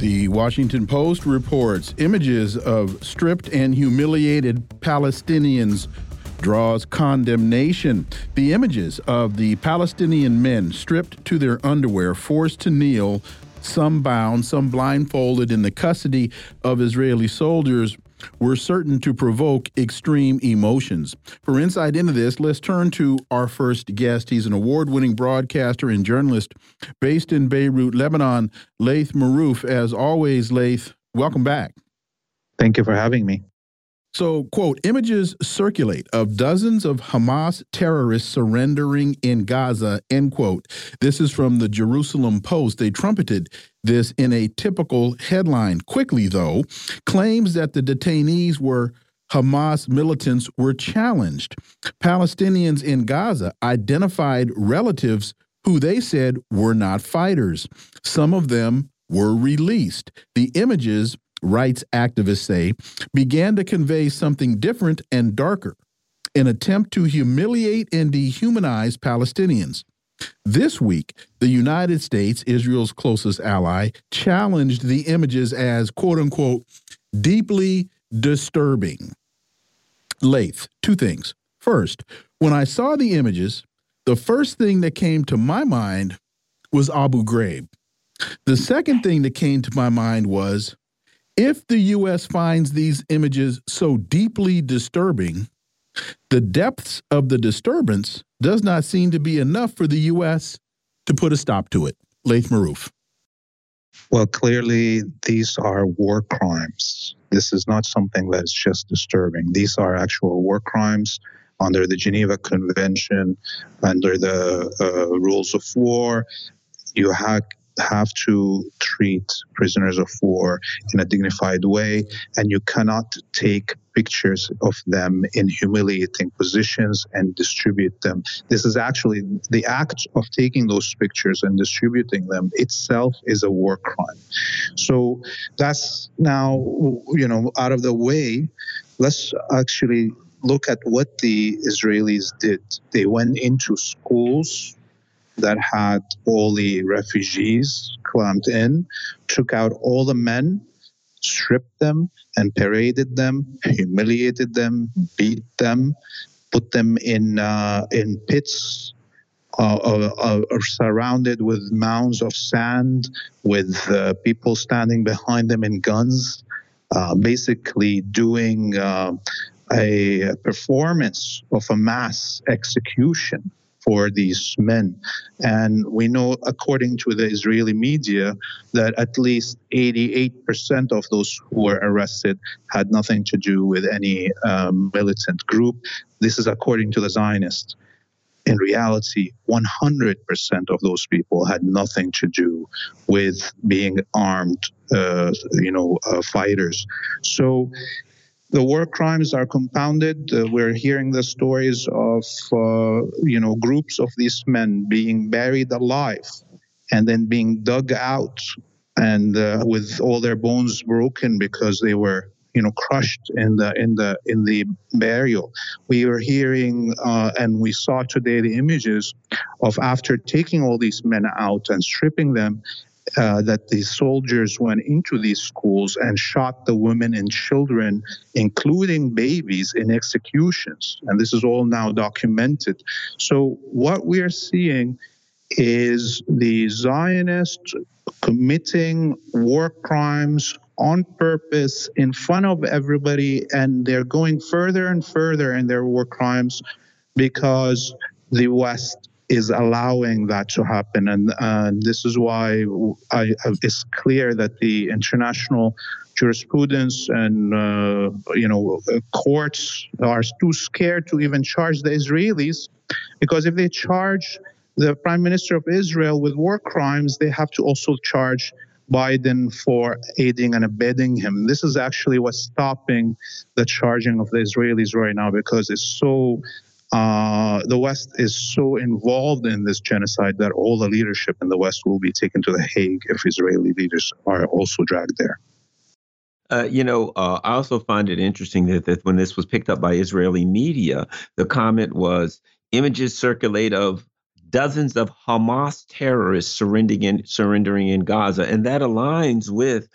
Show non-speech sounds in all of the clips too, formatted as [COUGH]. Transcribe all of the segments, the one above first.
The Washington Post reports images of stripped and humiliated Palestinians draws condemnation. The images of the Palestinian men stripped to their underwear, forced to kneel, some bound, some blindfolded in the custody of Israeli soldiers were certain to provoke extreme emotions. For insight into this, let's turn to our first guest. He's an award winning broadcaster and journalist based in Beirut, Lebanon, Laith Marouf. As always, Laith, welcome back. Thank you for having me. So, quote, images circulate of dozens of Hamas terrorists surrendering in Gaza, end quote. This is from the Jerusalem Post. They trumpeted this in a typical headline. Quickly, though, claims that the detainees were Hamas militants were challenged. Palestinians in Gaza identified relatives who they said were not fighters. Some of them were released. The images rights activists say, began to convey something different and darker an attempt to humiliate and dehumanize Palestinians. This week, the United States, Israel's closest ally, challenged the images as quote unquote deeply disturbing. Laith, two things. First, when I saw the images, the first thing that came to my mind was Abu Ghraib. The second thing that came to my mind was if the U.S. finds these images so deeply disturbing, the depths of the disturbance does not seem to be enough for the U.S. to put a stop to it. Laith Marouf. Well, clearly, these are war crimes. This is not something that's just disturbing. These are actual war crimes under the Geneva Convention, under the uh, rules of war. You have have to treat prisoners of war in a dignified way, and you cannot take pictures of them in humiliating positions and distribute them. This is actually the act of taking those pictures and distributing them itself is a war crime. So that's now, you know, out of the way. Let's actually look at what the Israelis did. They went into schools that had all the refugees clamped in, took out all the men, stripped them, and paraded them, humiliated them, beat them, put them in uh, in pits. Uh, uh, uh surrounded with mounds of sand, with uh, people standing behind them in guns, uh, basically doing a performance of a mass execution for these men. And we know, according to the Israeli media, that at least 88% of those who were arrested had nothing to do with any um, militant group. This is according to the Zionists. In reality, 100% of those people had nothing to do with being armed, uh, you know, uh, fighters. So the war crimes are compounded. Uh, we're hearing the stories of, uh, you know, groups of these men being buried alive and then being dug out and uh, with all their bones broken because they were, you know, crushed in the in the in the burial. We are hearing uh, and we saw today the images of after taking all these men out and stripping them uh, that the soldiers went into these schools and shot the women and children, including babies, in executions. And this is all now documented. So, what we are seeing is the Zionists committing war crimes on purpose in front of everybody, and they're going further and further in their war crimes because the West is allowing that to happen. And, and this is why I, it's clear that the international jurisprudence and uh, you know courts are too scared to even charge the Israelis because if they charge the prime minister of Israel with war crimes, they have to also charge Biden for aiding and abetting him. This is actually what's stopping the charging of the Israelis right now because it's so. Uh, the West is so involved in this genocide that all the leadership in the West will be taken to The Hague if Israeli leaders are also dragged there. Uh, you know, uh, I also find it interesting that, that when this was picked up by Israeli media, the comment was images circulate of dozens of Hamas terrorists surrendering in, surrendering in Gaza. And that aligns with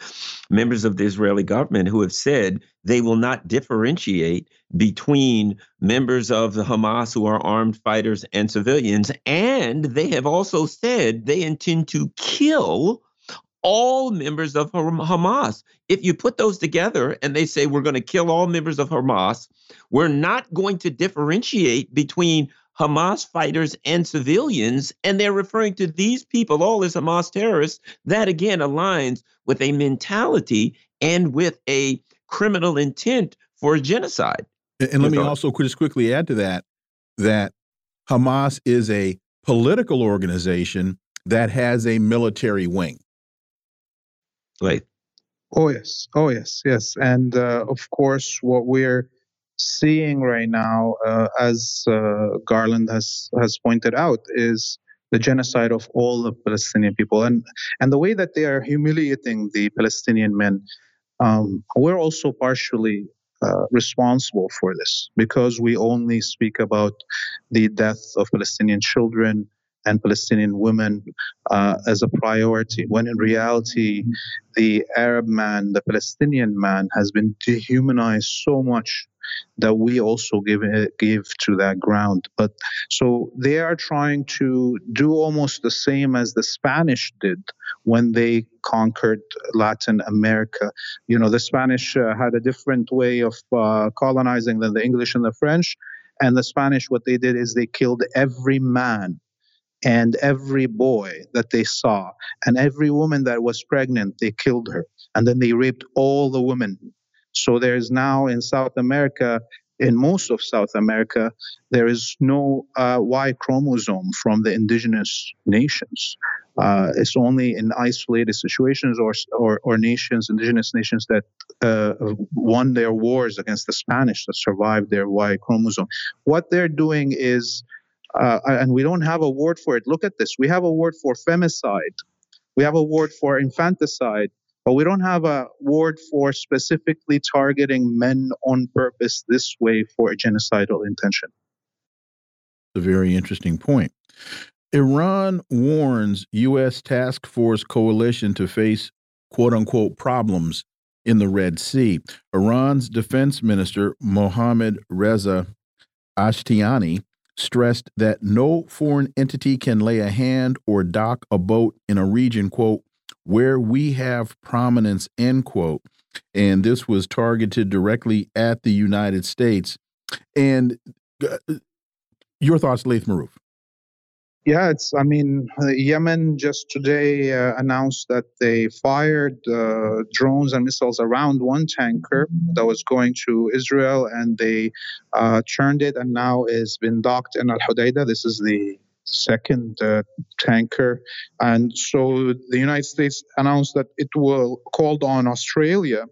members of the Israeli government who have said they will not differentiate between members of the Hamas who are armed fighters and civilians. And they have also said they intend to kill all members of Hamas. If you put those together and they say we're going to kill all members of Hamas, we're not going to differentiate between Hamas fighters and civilians, and they're referring to these people all as Hamas terrorists. That again aligns with a mentality and with a criminal intent for genocide. And, and let me also just quickly add to that that Hamas is a political organization that has a military wing. Right. Oh yes, oh yes, yes, and uh, of course, what we're seeing right now, uh, as uh, Garland has has pointed out, is the genocide of all the Palestinian people, and and the way that they are humiliating the Palestinian men. Um, we're also partially uh, responsible for this because we only speak about the death of Palestinian children and Palestinian women uh, as a priority, when in reality, the Arab man, the Palestinian man, has been dehumanized so much that we also give give to that ground. But so they are trying to do almost the same as the Spanish did when they conquered Latin America. You know, the Spanish uh, had a different way of uh, colonizing than the English and the French. And the Spanish, what they did is they killed every man and every boy that they saw and every woman that was pregnant they killed her and then they raped all the women so there's now in South America, in most of South America, there is no uh, Y chromosome from the indigenous nations. Uh, it's only in isolated situations or, or, or nations, indigenous nations that uh, won their wars against the Spanish that survived their Y chromosome. What they're doing is, uh, and we don't have a word for it. Look at this. We have a word for femicide. We have a word for infanticide but we don't have a word for specifically targeting men on purpose this way for a genocidal intention. A very interesting point. Iran warns U.S. task force coalition to face quote unquote problems in the Red Sea. Iran's defense minister, Mohammad Reza Ashtiani, stressed that no foreign entity can lay a hand or dock a boat in a region, quote, where we have prominence, end quote. And this was targeted directly at the United States. And uh, your thoughts, Laith Marouf? Yeah, it's. I mean, uh, Yemen just today uh, announced that they fired uh, drones and missiles around one tanker that was going to Israel, and they uh, turned it, and now is been docked in Al Hudaydah. This is the second uh, tanker. And so the United States announced that it will called on Australia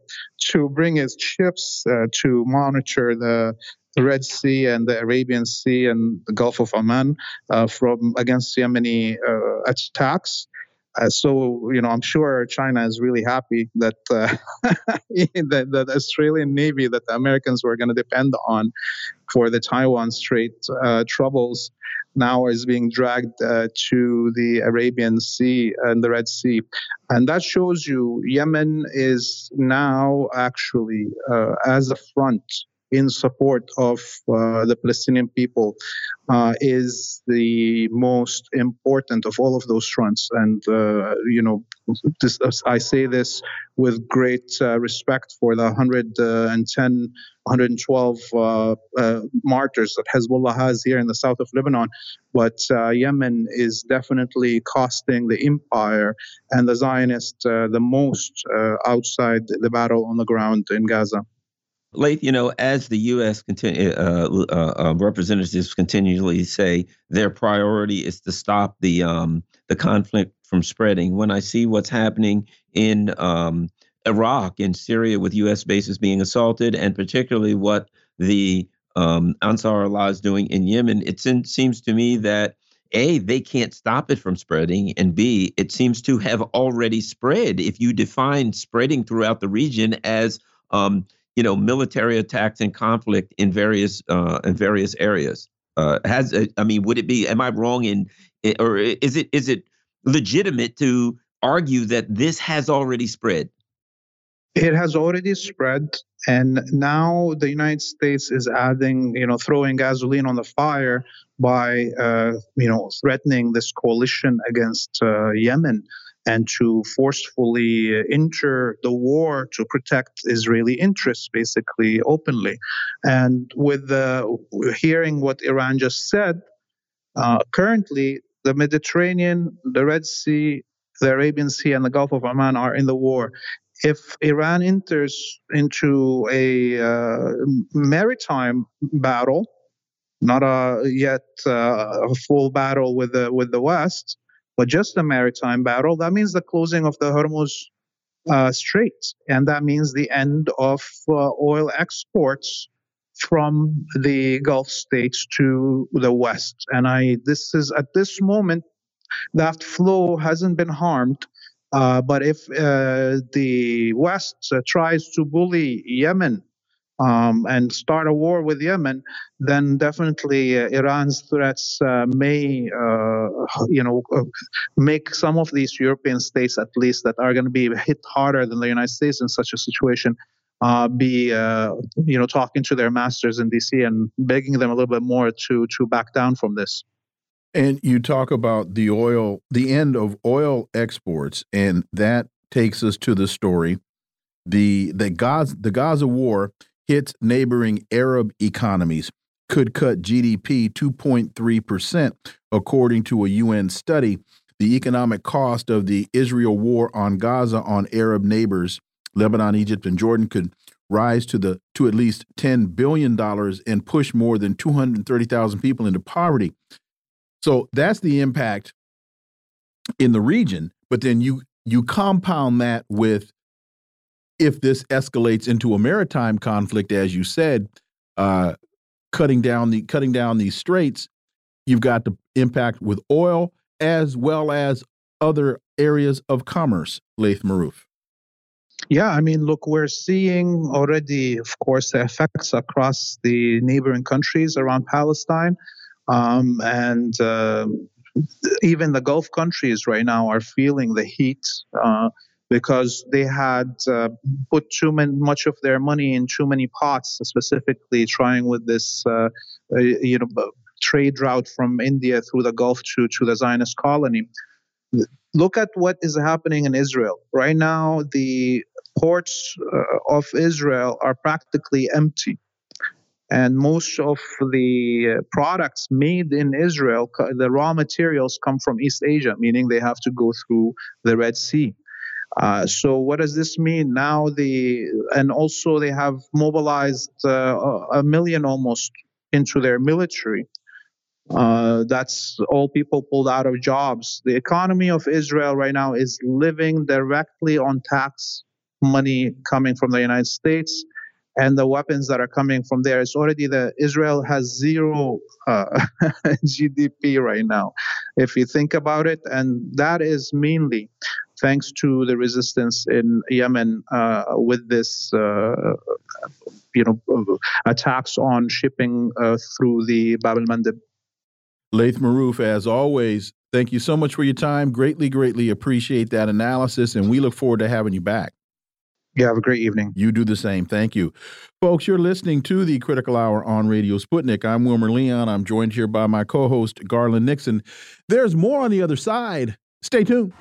to bring its ships uh, to monitor the the Red Sea and the Arabian Sea and the Gulf of Oman uh, from against Yemeni uh, attacks. Uh, so you know, I'm sure China is really happy that uh, [LAUGHS] that, the Australian Navy that the Americans were going to depend on for the Taiwan Strait uh, troubles now is being dragged uh, to the Arabian Sea and the Red Sea, and that shows you Yemen is now actually uh, as a front in support of uh, the Palestinian people uh, is the most important of all of those fronts. And, uh, you know, this, I say this with great uh, respect for the 110, 112 uh, uh, martyrs that Hezbollah has here in the south of Lebanon. But Yemen is definitely costing the empire and the Zionists the most outside the battle on the ground in Gaza. Laith, you know, as the U.S. Continue, uh, uh, uh, representatives continually say, their priority is to stop the um, the conflict from spreading. When I see what's happening in um, Iraq and Syria with U.S. bases being assaulted, and particularly what the um, Ansar Allah is doing in Yemen, it seems to me that a, they can't stop it from spreading, and B, it seems to have already spread. If you define spreading throughout the region as, um, you know, military attacks and conflict in various uh, in various areas, uh, has I mean, would it be? Am I wrong in, or is it is it legitimate to argue that this has already spread? It has already spread, and now the United States is adding, you know, throwing gasoline on the fire by, uh, you know, threatening this coalition against uh, Yemen and to forcefully enter the war to protect Israeli interests, basically openly. And with the, hearing what Iran just said, uh, currently the Mediterranean, the Red Sea, the Arabian Sea, and the Gulf of Oman are in the war if Iran enters into a uh, maritime battle, not a yet uh, a full battle with the with the West, but just a maritime battle, that means the closing of the Hormuz uh, Strait, and that means the end of uh, oil exports from the Gulf states to the West. And I, this is at this moment, that flow hasn't been harmed uh, but if uh, the West uh, tries to bully Yemen um, and start a war with Yemen, then definitely uh, Iran's threats uh, may, you know, make some of these European states, at least, that are going to be hit harder than the United States in such a situation, uh, be uh, you know talking to their masters in DC and begging them a little bit more to to back down from this. And you talk about the oil, the end of oil exports, and that takes us to the story. The the Gaza the Gaza war hits neighboring Arab economies, could cut GDP 2.3 percent, according to a UN study. The economic cost of the Israel war on Gaza on Arab neighbors, Lebanon, Egypt, and Jordan, could rise to the to at least 10 billion dollars and push more than 230,000 people into poverty. So that's the impact in the region. But then you you compound that with if this escalates into a maritime conflict, as you said, uh, cutting down the cutting down these straits, you've got the impact with oil as well as other areas of commerce. Laith Marouf. Yeah, I mean, look, we're seeing already, of course, the effects across the neighboring countries around Palestine. Um, and uh, even the Gulf countries right now are feeling the heat uh, because they had uh, put too many, much of their money in too many pots, specifically trying with this, uh, uh, you know, trade route from India through the Gulf to, to the Zionist colony. Look at what is happening in Israel. Right now, the ports uh, of Israel are practically empty and most of the uh, products made in Israel, the raw materials come from East Asia, meaning they have to go through the Red Sea. Uh, so what does this mean now? The and also they have mobilized uh, a million almost into their military. Uh, that's all people pulled out of jobs. The economy of Israel right now is living directly on tax money coming from the United States and the weapons that are coming from there. It's already the Israel has zero uh, [LAUGHS] GDP right now, if you think about it, and that is mainly thanks to the resistance in Yemen uh, with this, uh, you know, attacks on shipping uh, through the Bab el Mandeb. Laith Marouf, as always, thank you so much for your time. Greatly, greatly appreciate that analysis, and we look forward to having you back. Yeah, have a great evening. You do the same. Thank you. Folks, you're listening to the Critical Hour on Radio Sputnik. I'm Wilmer Leon. I'm joined here by my co host, Garland Nixon. There's more on the other side. Stay tuned.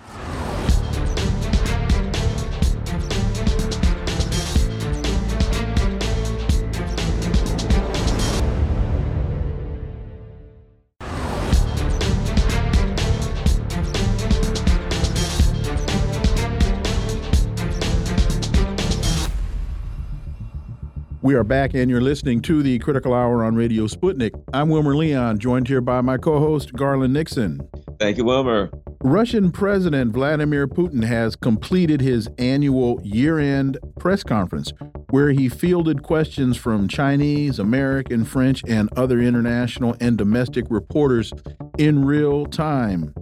We are back, and you're listening to the Critical Hour on Radio Sputnik. I'm Wilmer Leon, joined here by my co host, Garland Nixon. Thank you, Wilmer. Russian President Vladimir Putin has completed his annual year end press conference where he fielded questions from Chinese, American, French, and other international and domestic reporters in real time.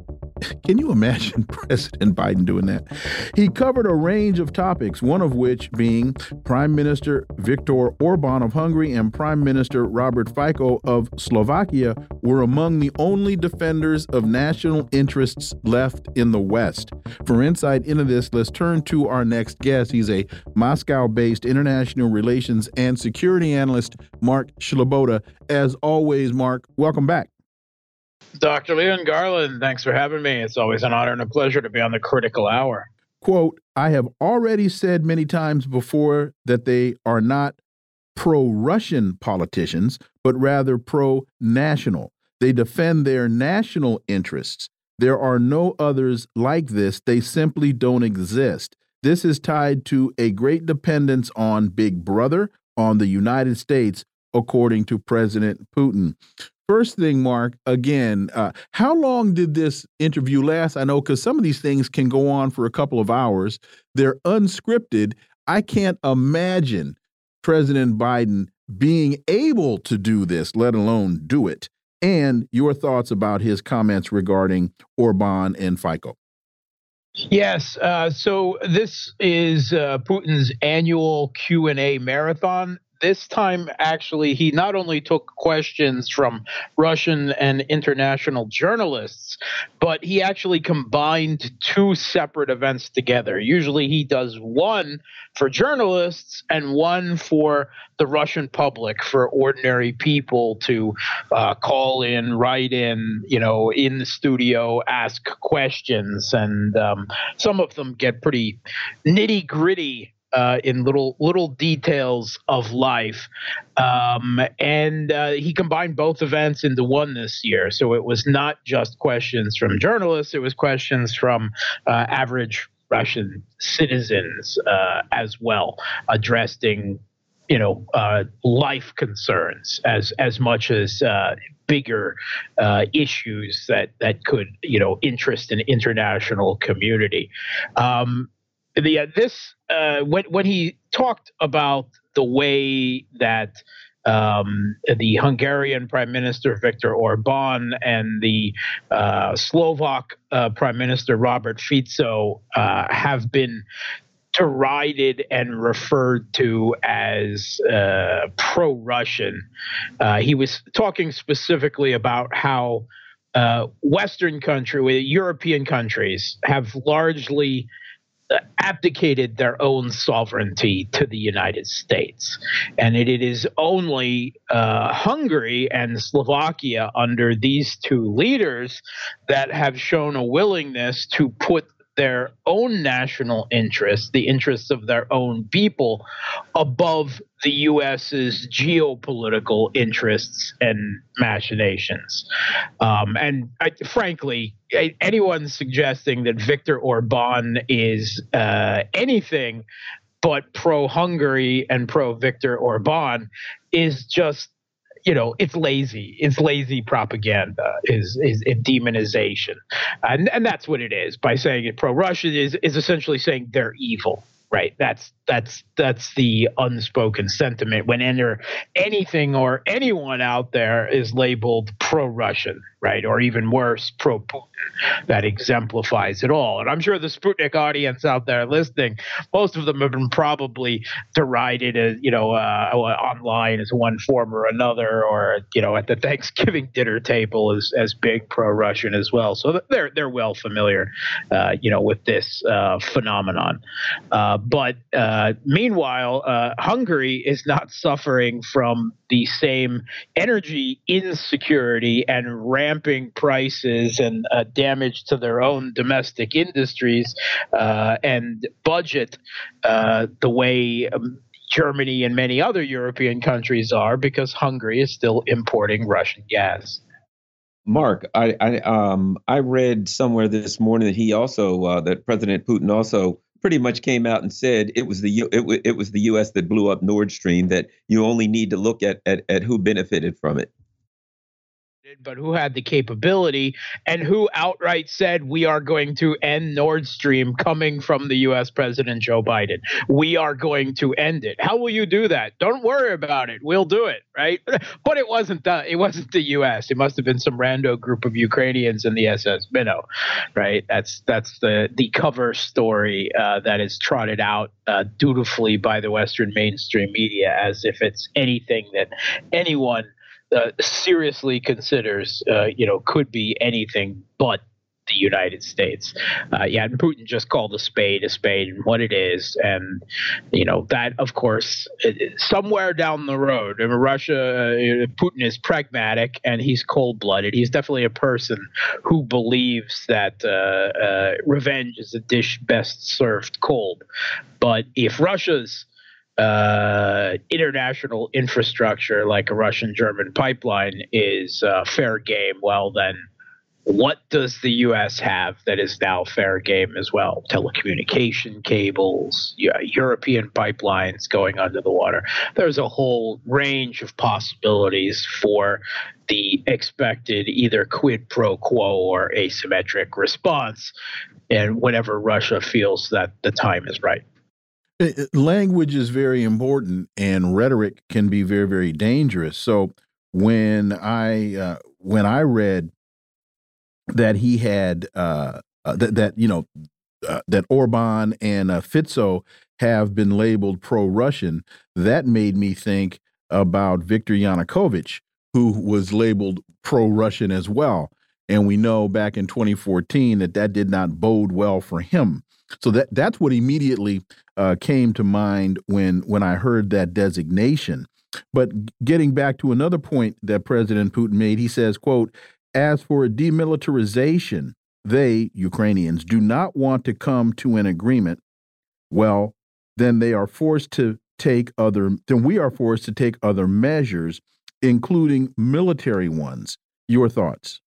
Can you imagine [LAUGHS] President Biden doing that? He covered a range of topics, one of which being Prime Minister Viktor Orban of Hungary and Prime Minister Robert Fico of Slovakia were among the only defenders of national interests left in the West. For insight into this, let's turn to our next guest. He's a Moscow based international relations and security analyst, Mark Sleboda. As always, Mark, welcome back. Dr. Leon Garland, thanks for having me. It's always an honor and a pleasure to be on the critical hour. Quote, I have already said many times before that they are not pro Russian politicians, but rather pro national. They defend their national interests. There are no others like this. They simply don't exist. This is tied to a great dependence on Big Brother, on the United States, according to President Putin. First thing, Mark, again, uh, how long did this interview last? I know because some of these things can go on for a couple of hours. They're unscripted. I can't imagine President Biden being able to do this, let alone do it. And your thoughts about his comments regarding Orban and Fico. Yes. Uh, so this is uh, Putin's annual Q and A marathon, this time, actually, he not only took questions from Russian and international journalists, but he actually combined two separate events together. Usually, he does one for journalists and one for the Russian public, for ordinary people to uh, call in, write in, you know, in the studio, ask questions. And um, some of them get pretty nitty gritty uh, in little little details of life, um, and uh, he combined both events into one this year. So it was not just questions from journalists; it was questions from uh, average Russian citizens uh, as well, addressing you know uh, life concerns as as much as uh, bigger uh, issues that that could you know interest an international community. Um, the uh, this uh, when when he talked about the way that um, the Hungarian Prime Minister Viktor Orban and the uh, Slovak uh, Prime Minister Robert Fico uh, have been derided and referred to as uh, pro-Russian. he was talking specifically about how Western country, European countries, have largely abdicated their own sovereignty to the United States. And it, it is only uh, Hungary and Slovakia under these two leaders that have shown a willingness to put their own national interests, the interests of their own people, above the U.S.'s geopolitical interests and machinations. Um, and I, frankly, anyone suggesting that Viktor Orban is uh, anything but pro Hungary and pro Viktor Orban is just you know it's lazy it's lazy propaganda is is, demonization. And and that's what it is by saying it pro russian is is essentially saying they're evil right that's that's that's the unspoken sentiment when enter anything or anyone out there is labeled pro-Russian, right, or even worse, pro-Putin. That exemplifies it all. And I'm sure the Sputnik audience out there listening, most of them have been probably derided, as, you know, uh, online as one form or another, or you know, at the [LAUGHS] Thanksgiving dinner table as as big pro-Russian as well. So they're they're well familiar, uh, you know, with this uh, phenomenon. Uh, but uh, meanwhile, uh, Hungary is not suffering from the same energy insecurity and ramping prices and uh, damage to their own domestic industries and budget the way. Um, Germany and many other European countries are because Hungary is still importing Russian gas. Mark, I I, um, I read somewhere this morning that he also uh, that President Putin also pretty much came out and said it was the it, it was the U.S. that blew up Nord Stream. That you only need to look at, at at who benefited from it. But who had the capability and who outright said we are going to end Nord Stream coming from the US President Joe Biden. We are going to end it. How will you do that? Don't worry about it. We'll do it, right? [LAUGHS] But it wasn't the it wasn't the US. It must have been some rando group of Ukrainians in the SS Minnow, right? That's that's the the cover story uh, that is trotted out uh, dutifully by the Western mainstream media as if it's anything that anyone uh, seriously considers, uh, you know, could be anything but the United States. Uh, yeah, and Putin just called a spade a spade and what it is, and you know that, of course, somewhere down the road, I mean, Russia, uh, Putin is pragmatic and he's cold blooded. He's definitely a person who believes that uh, uh, revenge is a dish best served cold. But if Russia's uh, international infrastructure like a Russian German pipeline is uh, fair game, well, then what does the U.S. have that is now fair game as well? Telecommunication cables, European pipelines going under the water. There's a whole range of possibilities for the expected either quid pro quo or asymmetric response, and whenever Russia feels that the time is right language is very important and rhetoric can be very very dangerous. So when i uh, when i read that he had uh, uh, that that you know uh, that Orban and uh, Fico have been labeled pro-Russian that made me think about Viktor Yanukovych who was labeled pro-Russian as well. And we know back in 2014 that that did not bode well for him so that that's what immediately uh, came to mind when when I heard that designation. But getting back to another point that President Putin made, he says, "quote As for demilitarization, they Ukrainians do not want to come to an agreement. Well, then they are forced to take other. Then we are forced to take other measures, including military ones. Your thoughts?"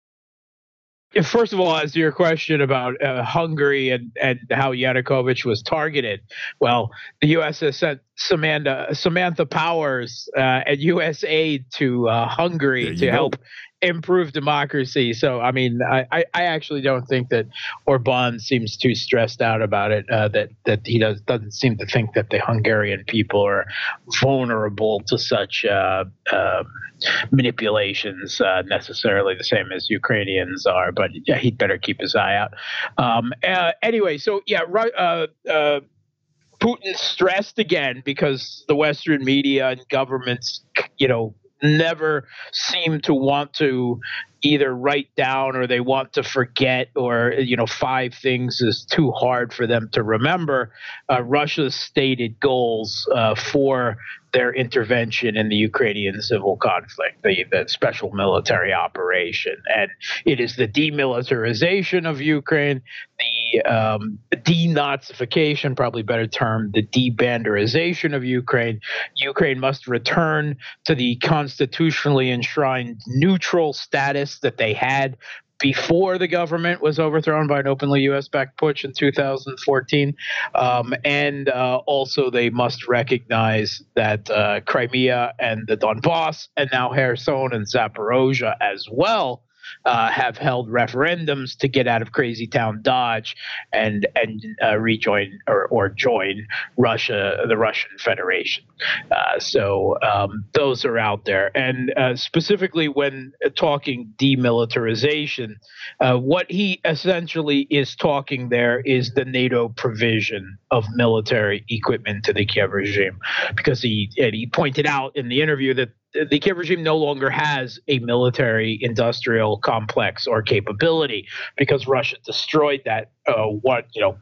First of all, as to your question about uh, Hungary and, and how Yanukovych was targeted, well, the U.S. has sent Samantha Samantha Powers uh, and U.S. aid to uh, Hungary to go. help improve democracy. So, I mean, I, I actually don't think that Orban seems too stressed out about it. Uh, that that he does doesn't seem to think that the Hungarian people are vulnerable to such uh, uh, manipulations uh, necessarily the same as Ukrainians are. But yeah, he'd better keep his eye out. Um, uh, anyway, so yeah, uh, Putin stressed again because the Western media and governments, you know, never seem to want to either write down or they want to forget or you know five things is too hard for them to remember uh, russia's stated goals uh, for their intervention in the Ukrainian civil conflict, the, the, special military operation. And it is the demilitarization of Ukraine, the um, denazification, probably better term, the debanderization of Ukraine. Ukraine must return to the constitutionally enshrined neutral status that they had before the government was overthrown by an openly U.S. backed putsch in 2014. Um, and uh, also, they must recognize that uh, Crimea and the Donbass, and now Kherson and Zaporozhye as well, uh, have held referendums to get out of Crazy Town Dodge and and uh, rejoin or, or join Russia, the Russian Federation. Uh, so um, those are out there, and uh, specifically when talking demilitarization, uh, what he essentially is talking there is the NATO provision of military equipment to the Kiev regime, because he he pointed out in the interview that the Kiev regime no longer has a military industrial complex or capability because Russia destroyed that uh, what you know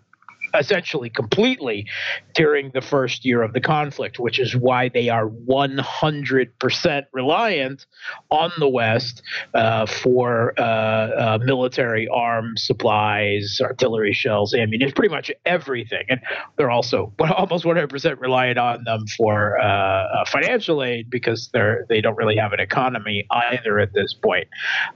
essentially completely during the first year of the conflict, which is why they are 100% reliant on the West uh, for uh, uh, military arms, supplies, artillery shells, ammunition, pretty much everything. And they're also [LAUGHS] almost 100% reliant on them for uh, uh, financial aid because they're they don't really have an economy either at this point.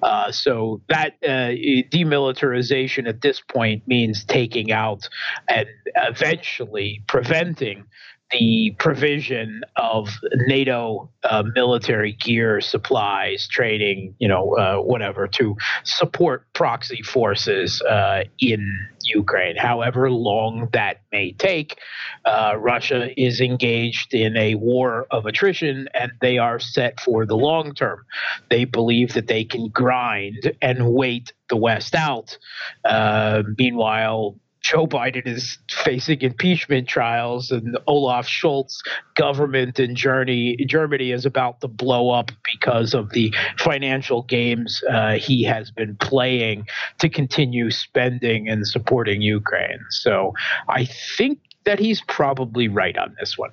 Uh, so that demilitarization at this point means taking out and eventually preventing the provision of NATO uh, military gear, supplies, training, you know, uh, whatever, to support proxy forces uh, in Ukraine. However long that may take, uh, Russia is engaged in a war of attrition and they are set for the long term. They believe that they can grind and wait the West out. Uh, meanwhile, Joe Biden is facing impeachment trials, and Olaf Scholz government in Germany, Germany is about to blow up because of the financial games uh, he has been playing to continue spending and supporting Ukraine. So I think that he's probably right on this one.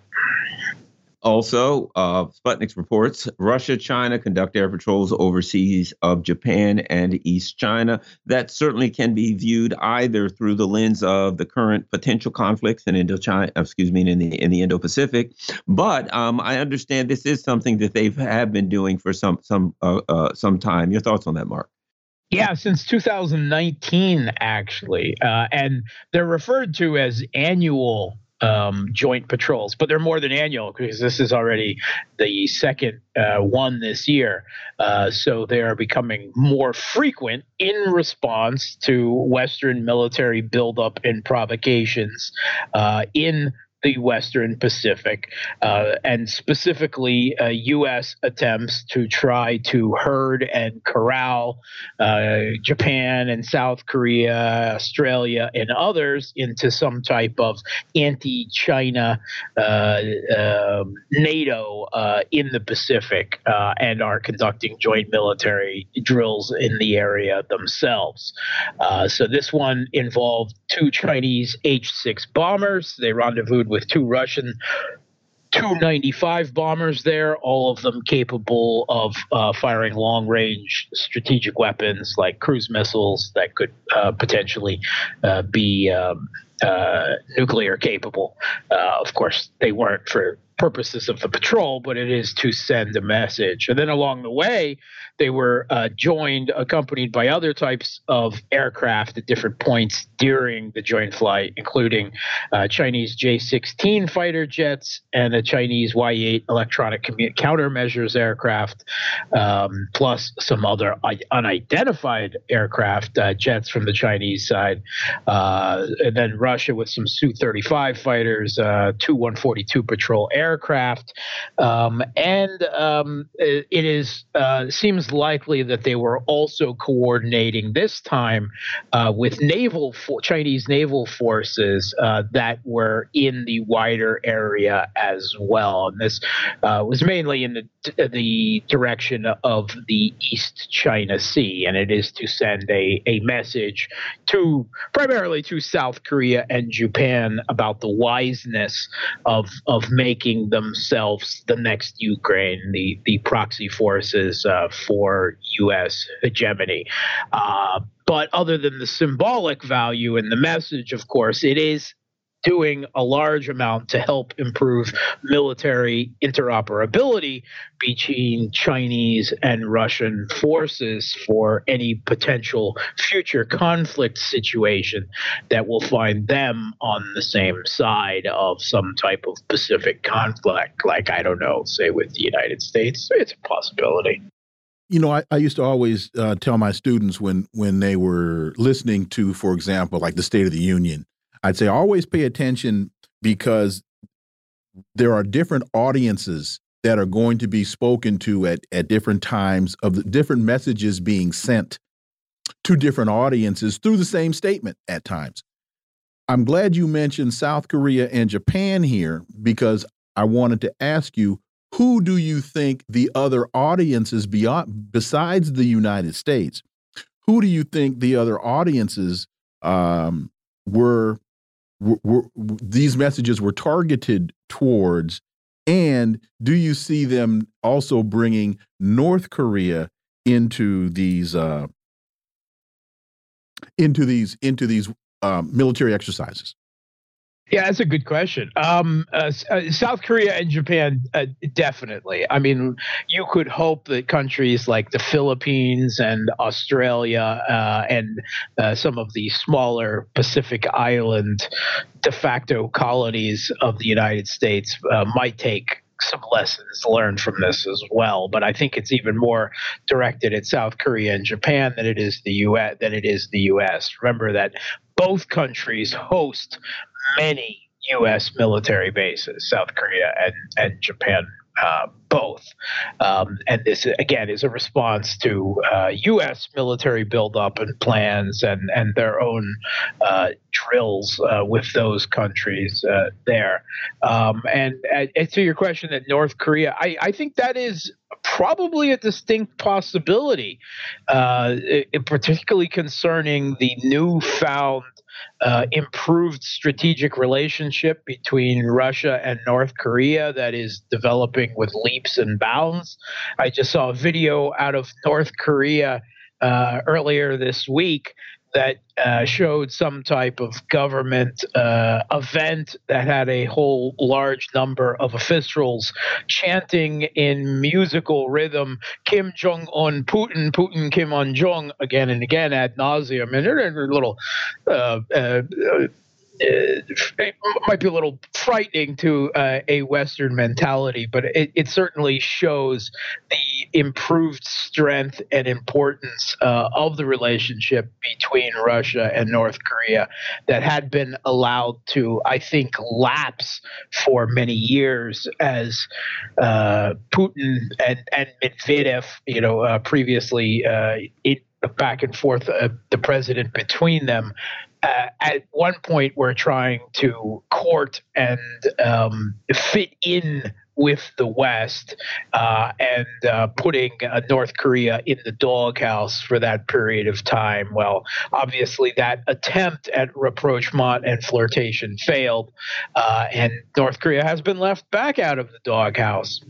Also, uh, reports Russia, China conduct air patrols overseas of Japan and East China. That certainly can be viewed either through the lens of the current potential conflicts in Indochina, excuse me, in the in the Indo-Pacific. But um, I understand this is something that they have been doing for some some uh, uh, some time. Your thoughts on that, Mark? Yeah, since 2019, actually, uh, and they're referred to as annual um, joint patrols, but they're more than annual because this is already the second uh, one this year. Uh, so they are becoming more frequent in response to Western military buildup and provocations uh, in the Western Pacific, uh, and specifically uh, U.S. attempts to try to herd and corral uh, Japan and South Korea, Australia, and others into some type of anti China uh, um, NATO uh, in the Pacific uh, and are conducting joint military drills in the area themselves. so this one involved two Chinese H 6 bombers. They rendezvoused with two Russian Tu-95 bombers there, all of them capable of uh, firing long range strategic weapons like cruise missiles that could uh, potentially uh, be um, uh, nuclear capable. Uh, of course, they weren't for purposes of the patrol, but it is to send a message. And then along the way, they were uh, joined, accompanied by other types of aircraft at different points during the joint flight, including uh, Chinese J 16 fighter jets and a Chinese Y 8 electronic countermeasures aircraft, um, plus some other unidentified aircraft, uh, jets from the Chinese side. Uh, and then Russia with some Su 35 fighters, uh, Tu-142 patrol aircraft. Um, and um, it, it is uh, seems likely that they were also coordinating this time uh, with naval Chinese naval forces uh, that were in the wider area as well. And this uh, was mainly in the the direction of the East China Sea, and it is to send a a message to primarily to South Korea and Japan about the wiseness of of making themselves the next Ukraine, the the proxy forces uh, for U.S. hegemony. Uh, but other than the symbolic value and the message, of course, it is doing a large amount to help improve military interoperability between Chinese and Russian forces for any potential future conflict situation that will find them on the same side of some type of Pacific conflict, like, I don't know, say with the United States. It's a possibility you know, I, I used to always uh, tell my students when when they were listening to, for example, like the State of the Union, I'd say always pay attention because there are different audiences that are going to be spoken to at at different times of the different messages being sent to different audiences through the same statement at times. I'm glad you mentioned South Korea and Japan here because I wanted to ask you who do you think the other audiences beyond besides the United States? Who do you think the other audiences um, were, were, were these messages were targeted towards? And do you see them also bringing North Korea into these uh, into these into these um, military exercises? Yeah, that's a good question. Um, uh, uh, South Korea and Japan, uh, definitely. I mean, you could hope that countries like the Philippines and Australia uh, and uh, some of the smaller Pacific island de facto colonies of the United States uh, might take some lessons learned from this as well. But I think it's even more directed at South Korea and Japan than it is the U.S. than it is the U.S. Remember that both countries host many U.S. military bases, South Korea and, and Japan uh, both. Um, and this, again, is a response to uh, U.S. military buildup and plans and, and their own uh, drills uh, with those countries uh, there. Um, and, and, to your question that North Korea, I, I think that is probably a distinct possibility, uh, it, particularly concerning the newfound uh, improved strategic relationship between Russia and North Korea that is developing with leaps and bounds. I just saw a video out of North Korea uh, earlier this week that uh, showed some type of government uh, event that had a whole large number of officials chanting in musical rhythm Kim Jong Un, Putin, Putin, Kim On Jong again and again ad nauseum. And they're, a little uh, uh it might be a little frightening to uh, a Western mentality, but it, it, certainly shows the improved strength and importance uh, of the relationship between Russia and North Korea that had been allowed to, I think, lapse for many years as uh, Putin and, and Medvedev, you know, uh, previously uh, it, back and forth, uh, the president between them uh, at one point were trying to court and um, fit in with the West uh, and uh, putting uh, North Korea in the doghouse for that period of time. Well, obviously, that attempt at rapprochement and flirtation failed, uh, and North Korea has been left back out of the doghouse.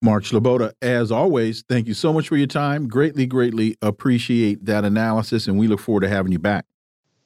Mark Sleboda, as always, thank you so much for your time. Greatly, greatly appreciate that analysis, and we look forward to having you back.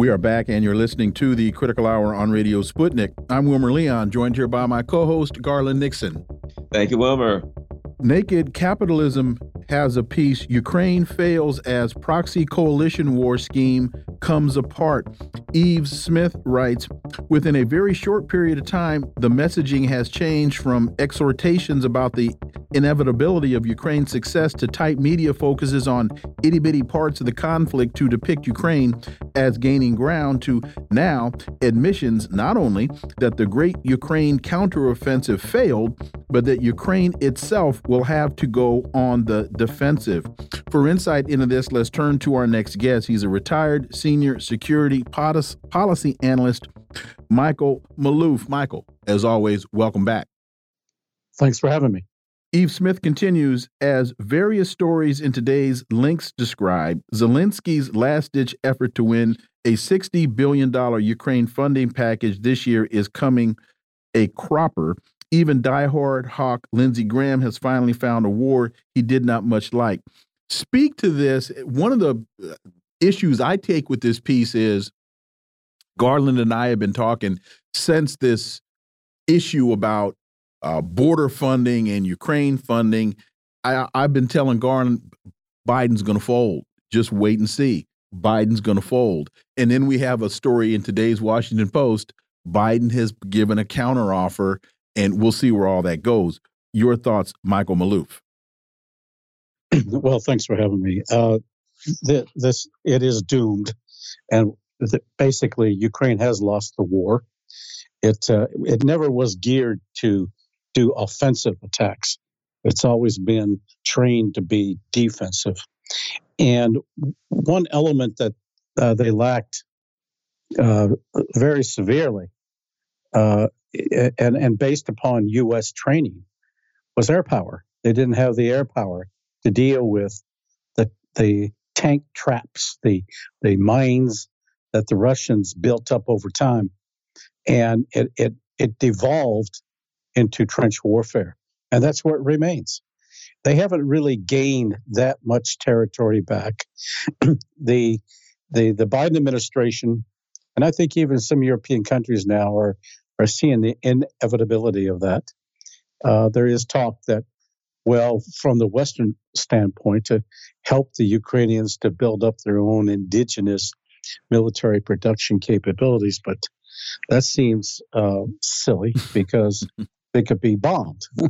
We are back, and you're listening to the Critical Hour on Radio Sputnik. I'm Wilmer Leon, joined here by my co host, Garland Nixon. Thank you, Wilmer. Naked Capitalism has a piece Ukraine fails as proxy coalition war scheme comes apart. Yves Smith writes Within a very short period of time, the messaging has changed from exhortations about the inevitability of Ukraine's success to tight media focuses on itty bitty parts of the conflict to depict Ukraine as gaining ground to now admissions not only that the great Ukraine counteroffensive failed, but that Ukraine itself will have to go on the defensive. For insight into this, let's turn to our next guest. He's a retired senior security policy analyst, Michael Maloof. Michael, as always, welcome back. Thanks for having me. Yves Smith continues as various stories in today's links describe Zelensky's last ditch effort to win a $60 billion Ukraine funding package this year is coming a cropper. Even diehard hawk Lindsey Graham has finally found a war he did not much like. Speak to this. One of the uh, issues I take with this piece is Garland and I have been talking since this issue about uh, border funding and Ukraine funding. I, I've been telling Garland Biden's going to fold. Just wait and see. Biden's going to fold. And then we have a story in today's Washington Post. Biden has given a counteroffer, and we'll see where all that goes. Your thoughts, Michael Maloof? [CLEARS THROAT] Well, thanks for having me. Uh, this it is doomed, and basically Ukraine has lost the war. It uh, it never was geared to do offensive attacks. It's always been trained to be defensive. And one element that uh, they lacked uh, very severely, uh, and and based upon U.S. training, was air power. They didn't have the air power to deal with the the tank traps, the the mines that the Russians built up over time, and it it it devolved into trench warfare, and that's where it remains. They haven't really gained that much territory back. [CLEARS THROAT] the the the Biden administration, and I think even some European countries now are are seeing the inevitability of that. Uh, there is talk that, well, from the Western standpoint, to help the Ukrainians to build up their own indigenous military production capabilities, but that seems uh, silly because [LAUGHS] they could be bombed [LAUGHS]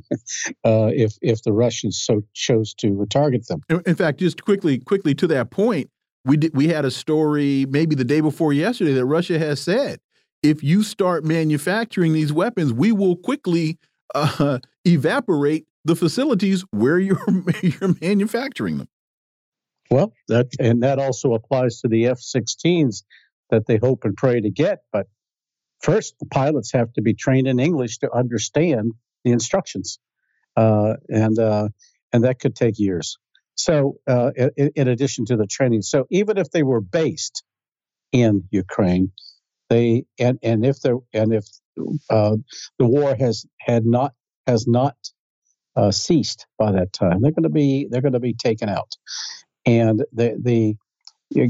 uh, if if the Russians so chose to target them. In fact, just quickly quickly to that point, we did, we had a story maybe the day before yesterday that Russia has said if you start manufacturing these weapons, we will quickly uh, evaporate the facilities where you're [LAUGHS] you're manufacturing them. Well, that and that also applies to the F-16s that they hope and pray to get. But first, the pilots have to be trained in English to understand the instructions, uh, and uh, and that could take years. So, uh, in, in, addition to the training, so even if they were based in Ukraine, they and and if the and if uh, the war has had not has not uh, ceased by that time, they're going to be they're going to be taken out, and the the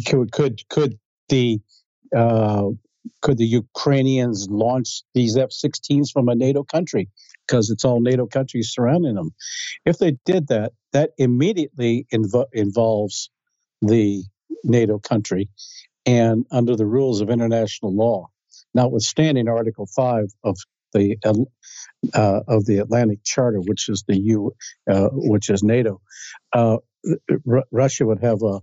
could could, could the uh, could the Ukrainians launch these F-16s from a NATO country because it's all NATO countries surrounding them? If they did that, that immediately inv- involves the NATO country, and under the rules of international law, notwithstanding Article Five of the uh, of the Atlantic Charter, which is the U, uh, which is NATO, uh, R- Russia would have a,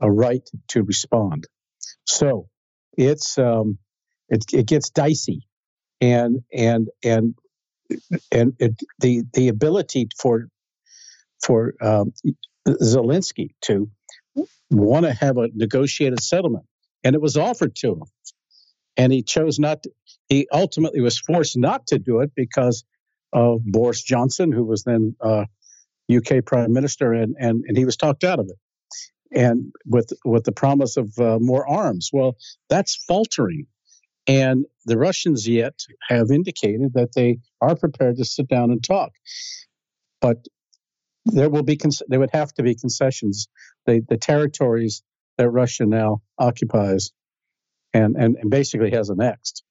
a right to respond. So it's um, it, it gets dicey, and and and and it, the the ability for for um, Zelensky to want to have a negotiated settlement, and it was offered to him, and he chose not. To, he ultimately was forced not to do it because of Boris Johnson, who was then uh, UK Prime Minister, and, and and he was talked out of it and with with the promise of uh, more arms. Well, that's faltering, and the Russians yet have indicated that they are prepared to sit down and talk, but there will be there would have to be concessions. The the territories that Russia now occupies, and and, and basically has annexed,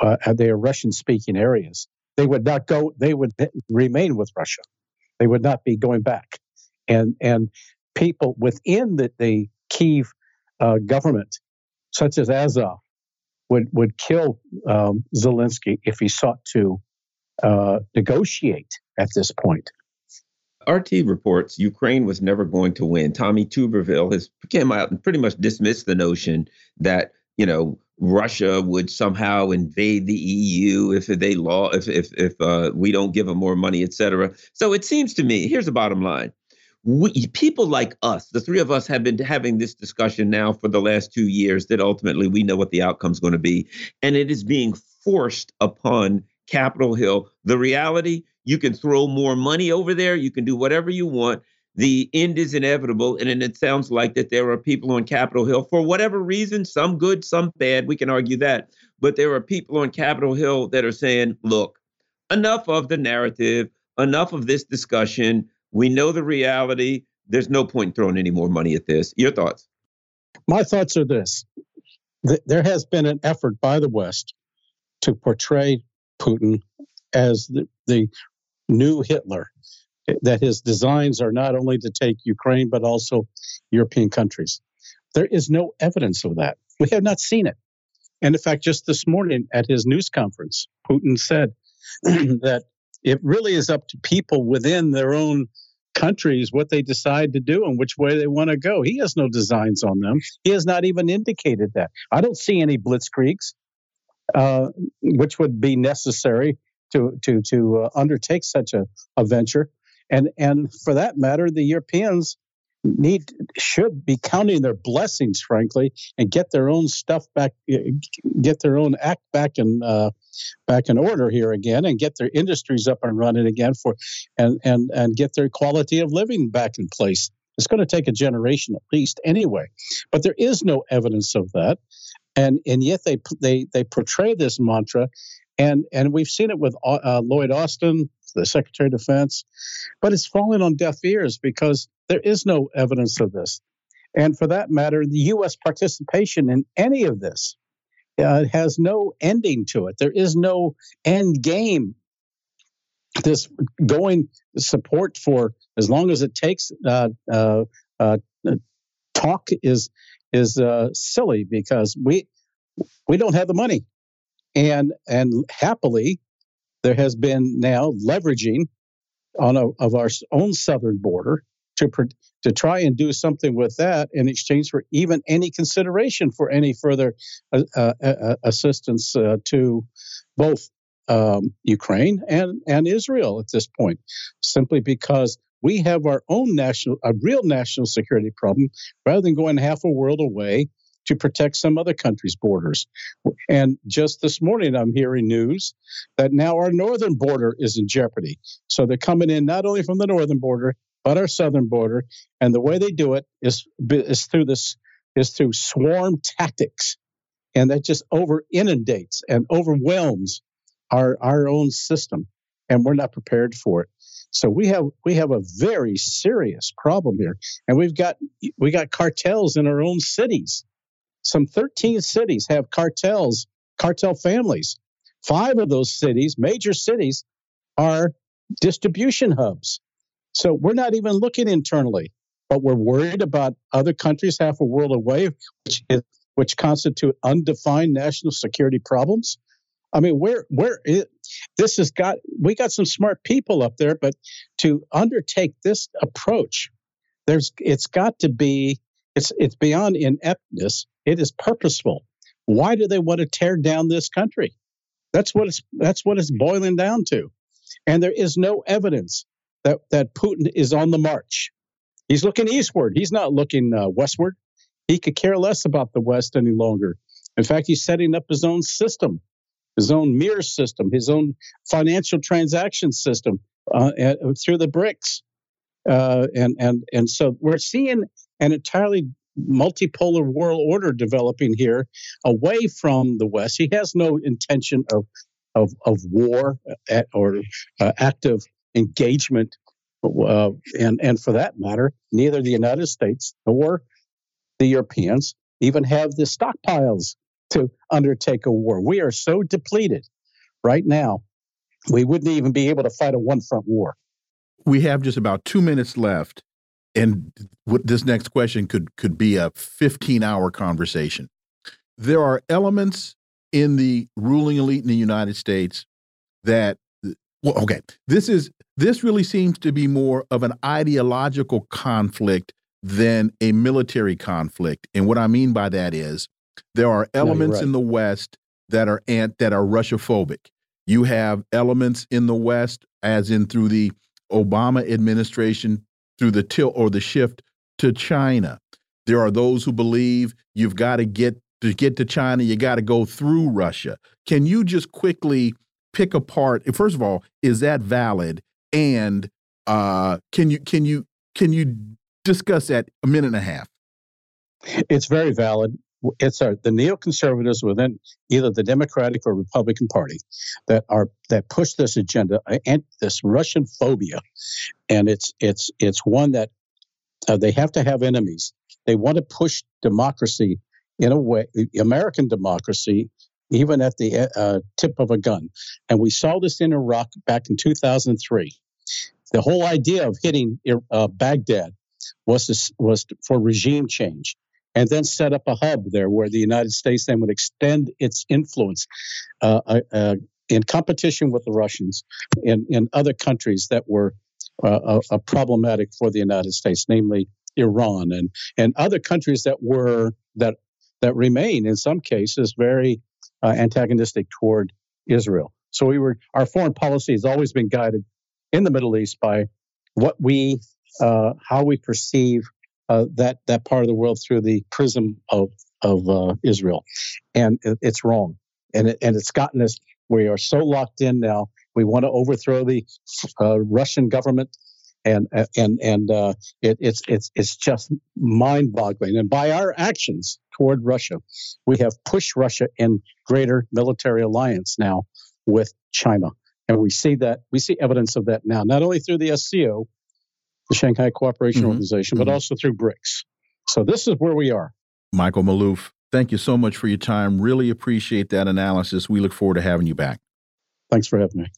uh, they are Russian speaking areas. They would not go. They would remain with Russia. They would not be going back. And and people within the, the Kiev uh, government, such as Azov, would would kill um, Zelensky if he sought to uh, negotiate at this point. RT reports Ukraine was never going to win. Tommy Tuberville has came out and pretty much dismissed the notion that you know Russia would somehow invade the EU if they law if if if uh, we don't give them more money, et cetera. So it seems to me here's the bottom line: we, people like us, the three of us, have been having this discussion now for the last two years that ultimately we know what the outcome is going to be. And it is being forced upon Capitol Hill. The reality you can throw more money over there, you can do whatever you want. The end is inevitable. And it sounds like that there are people on Capitol Hill for whatever reason, some good, some bad. We can argue that. But there are people on Capitol Hill that are saying, look, enough of the narrative, enough of this discussion we know the reality. There's no point throwing any more money at this. Your thoughts? My thoughts are this there has been an effort by the West to portray Putin as the, the new Hitler, eh, that his designs are not only to take Ukraine, but also European countries. There is no evidence of that. We have not seen it. And in fact, just this morning at his news conference, Putin said [CLEARS THROAT] that it really is up to people within their own countries what they decide to do and which way they want to go. He has no designs on them. He has not even indicated that. I don't see any blitzkriegs, uh, which would be necessary to to to uh, undertake such a, a venture. And and for that matter, the Europeans need should be counting their blessings, frankly, and get their own stuff back, get their own act back in uh, back in order here again, and get their industries up and running again for, and and and get their quality of living back in place. It's going to take a generation at least, anyway. But there is no evidence of that, and and yet they they they portray this mantra, and and we've seen it with uh, Lloyd Austin, the Secretary of Defense, but it's fallen on deaf ears because there is no evidence of this. And for that matter, the U.S. participation in any of this uh, has no ending to it. There is no end game. This going support for as long as it takes uh, uh, uh talk is is uh, silly because we we don't have the money, and and happily there has been now leveraging on a, of our own southern border to to try and do something with that in exchange for even any consideration for any further uh, uh, uh assistance uh, to both um, Ukraine and and Israel at this point, simply because we have our own national a real national security problem rather than going half a world away to protect some other country's borders. And just this morning, I'm hearing news that now our northern border is in jeopardy. So they're coming in not only from the northern border, but our southern border. And the way they do it is, is through this is through swarm tactics. And that just over inundates and overwhelms our, our own system. And we're not prepared for it. So we have we have a very serious problem here, and we've got we got cartels in our own cities some 13 cities have cartels, cartel families. Five of those cities, major cities, are distribution hubs. So we're not even looking internally, but we're worried about other countries half a world away, which, is, which constitute undefined national security problems. I mean, where where it, this has got we got some smart people up there, but to undertake this approach, there's it's got to be it's it's beyond ineptness. It is purposeful. Why do they want to tear down this country? That's what it's that's what it's boiling down to. And there is no evidence that that Putin is on the march. He's looking eastward. He's not looking uh, westward. He could care less about the West any longer. In fact, he's setting up his own system, his own mirror system, his own financial transaction system uh, through the BRICS. Uh, and and and so we're seeing an entirely multipolar world order developing here away from the West. He has no intention of of, of war uh, or uh, active engagement, uh, and and for that matter, neither the United States nor the Europeans even have the stockpiles to undertake a war. We are so depleted right now, we wouldn't even be able to fight a one front war. We have just about two minutes left and this next question could could be a 15 hour conversation. There are elements in the ruling elite in the united states that well okay this is this really seems to be more of an ideological conflict than a military conflict. And what i mean by that is there are elements no, right. in the west that are ant that are russophobic you have elements in the west as in through the obama administration through the tilt or the shift to China. There are those who believe you've got to get to get to China, you got to go through Russia. Can you just quickly pick apart? First of all, is that valid? And uh, can you can you can you discuss that a minute and a half? It's very valid. It's our, the neoconservatives within either the Democratic or Republican Party that are that push this agenda and this Russian phobia, and it's it's it's one that uh, they have to have enemies. They want to push democracy in a way, American democracy, even at the uh, tip of a gun. And we saw this in Iraq back in 2003. The whole idea of hitting uh, Baghdad was was for regime change, and then set up a hub there where the United States then would extend its influence uh, uh, uh in competition with the Russians in, in other countries that were uh, uh, problematic for the United States, namely Iran and and other countries that were that that remain in some cases very uh, antagonistic toward Israel. So we were our foreign policy has always been guided in the Middle East by what we uh, how we perceive uh, that that part of the world through the prism of of uh, Israel, and it, it's wrong, and it, and it's gotten us. We are so locked in now. We want to overthrow the uh, Russian government, and and and uh, it, it's it's it's just mind-boggling. And by our actions toward Russia, we have pushed Russia in greater military alliance now with China, and we see that we see evidence of that now, not only through the SCO, the Shanghai Cooperation mm-hmm. Organization, but mm-hmm. also through BRICS. So this is where we are. Michael Maloof, thank you so much for your time. Really appreciate that analysis. We look forward to having you back. Thanks for having me.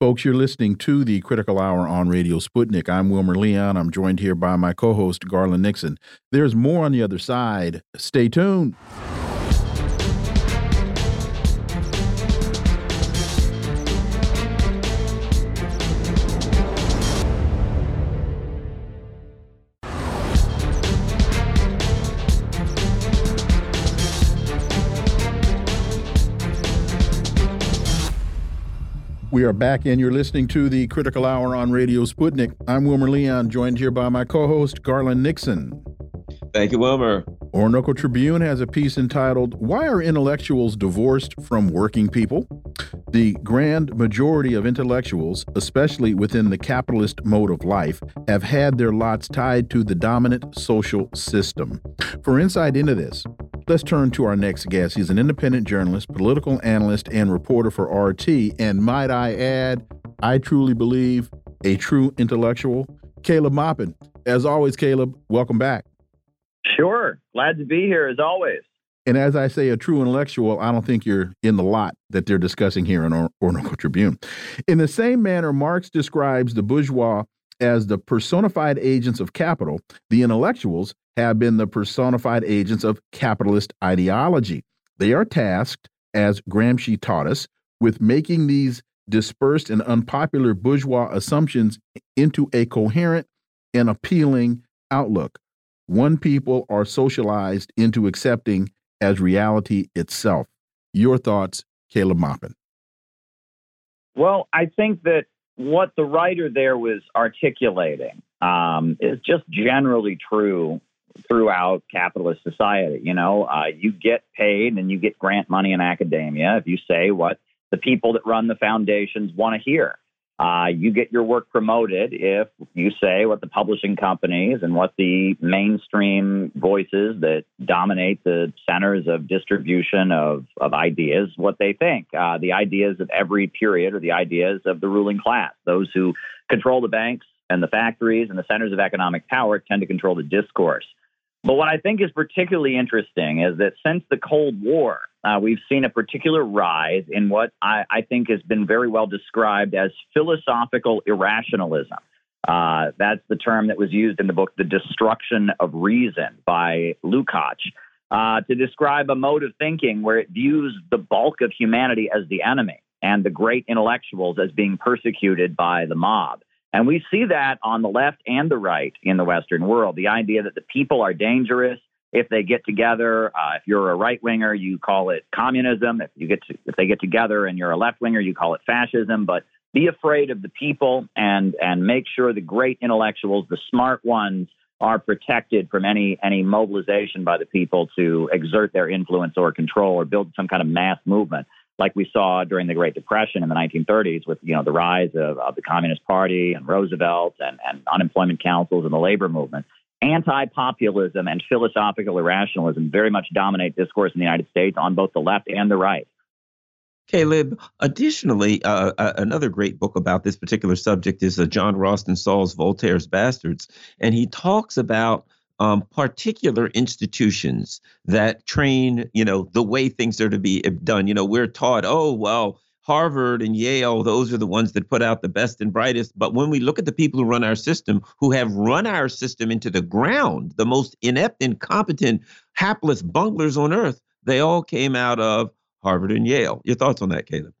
Folks, you're listening to the Critical Hour on Radio Sputnik. I'm Wilmer Leon. I'm joined here by my co host, Garland Nixon. There's more on the other side. Stay tuned. We are back, and you're listening to the Critical Hour on Radio Sputnik. I'm Wilmer Leon, joined here by my co host, Garland Nixon. Thank you, Wilmer. Orinoco Tribune has a piece entitled, Why Are Intellectuals Divorced from Working People? The grand majority of intellectuals, especially within the capitalist mode of life, have had their lots tied to the dominant social system. For insight into this, Let's turn to our next guest. He's an independent journalist, political analyst, and reporter for RT. And might I add, I truly believe a true intellectual, Caleb Maupin. As always, Caleb, welcome back. Sure. Glad to be here as always. And as I say, a true intellectual, I don't think you're in the lot that they're discussing here in Or Orinoco Tribune. In the same manner, Marx describes the bourgeois as the personified agents of capital, the intellectuals have been the personified agents of capitalist ideology. They are tasked, as Gramsci taught us, with making these dispersed and unpopular bourgeois assumptions into a coherent and appealing outlook. One people are socialized into accepting as reality itself. Your thoughts, Caleb Maupin? Well, I think that what the writer there was articulating um, is just generally true throughout capitalist society. You know, uh, you get paid and you get grant money in academia if you say what the people that run the foundations want to hear. Uh, you get your work promoted if you say what the publishing companies and what the mainstream voices that dominate the centers of distribution of, of ideas, what they think. Uh, the ideas of every period are the ideas of the ruling class. Those who control the banks and the factories and the centers of economic power tend to control the discourse. But what I think is particularly interesting is that since the Cold War, uh, we've seen a particular rise in what I, I, think has been very well described as philosophical irrationalism. Uh, that's the term that was used in the book, The Destruction of Reason by Lukács, uh, to describe a mode of thinking where it views the bulk of humanity as the enemy and the great intellectuals as being persecuted by the mob. And we see that on the left and the right in the Western world. The idea that the people are dangerous if they get together. Uh, if you're a right winger, you call it communism. If you get to, if they get together and you're a left winger, you call it fascism. But be afraid of the people and and make sure the great intellectuals, the smart ones, are protected from any any mobilization by the people to exert their influence or control or build some kind of mass movement like we saw during the Great Depression in the 1930s with you know the rise of, of the Communist Party and Roosevelt and, and unemployment councils and the labor movement. Anti-populism and philosophical irrationalism very much dominate discourse in the United States on both the left and the right. Caleb, additionally, uh, uh, another great book about this particular subject is uh, John Ralston Saul's Voltaire's Bastards. And he talks about um, particular institutions that train, you know, the way things are to be done. You know, we're taught, oh, well, Harvard and Yale, those are the ones that put out the best and brightest. But when we look at the people who run our system, who have run our system into the ground, the most inept, incompetent, hapless bunglers on earth, they all came out of Harvard and Yale. Your thoughts on that, Caleb?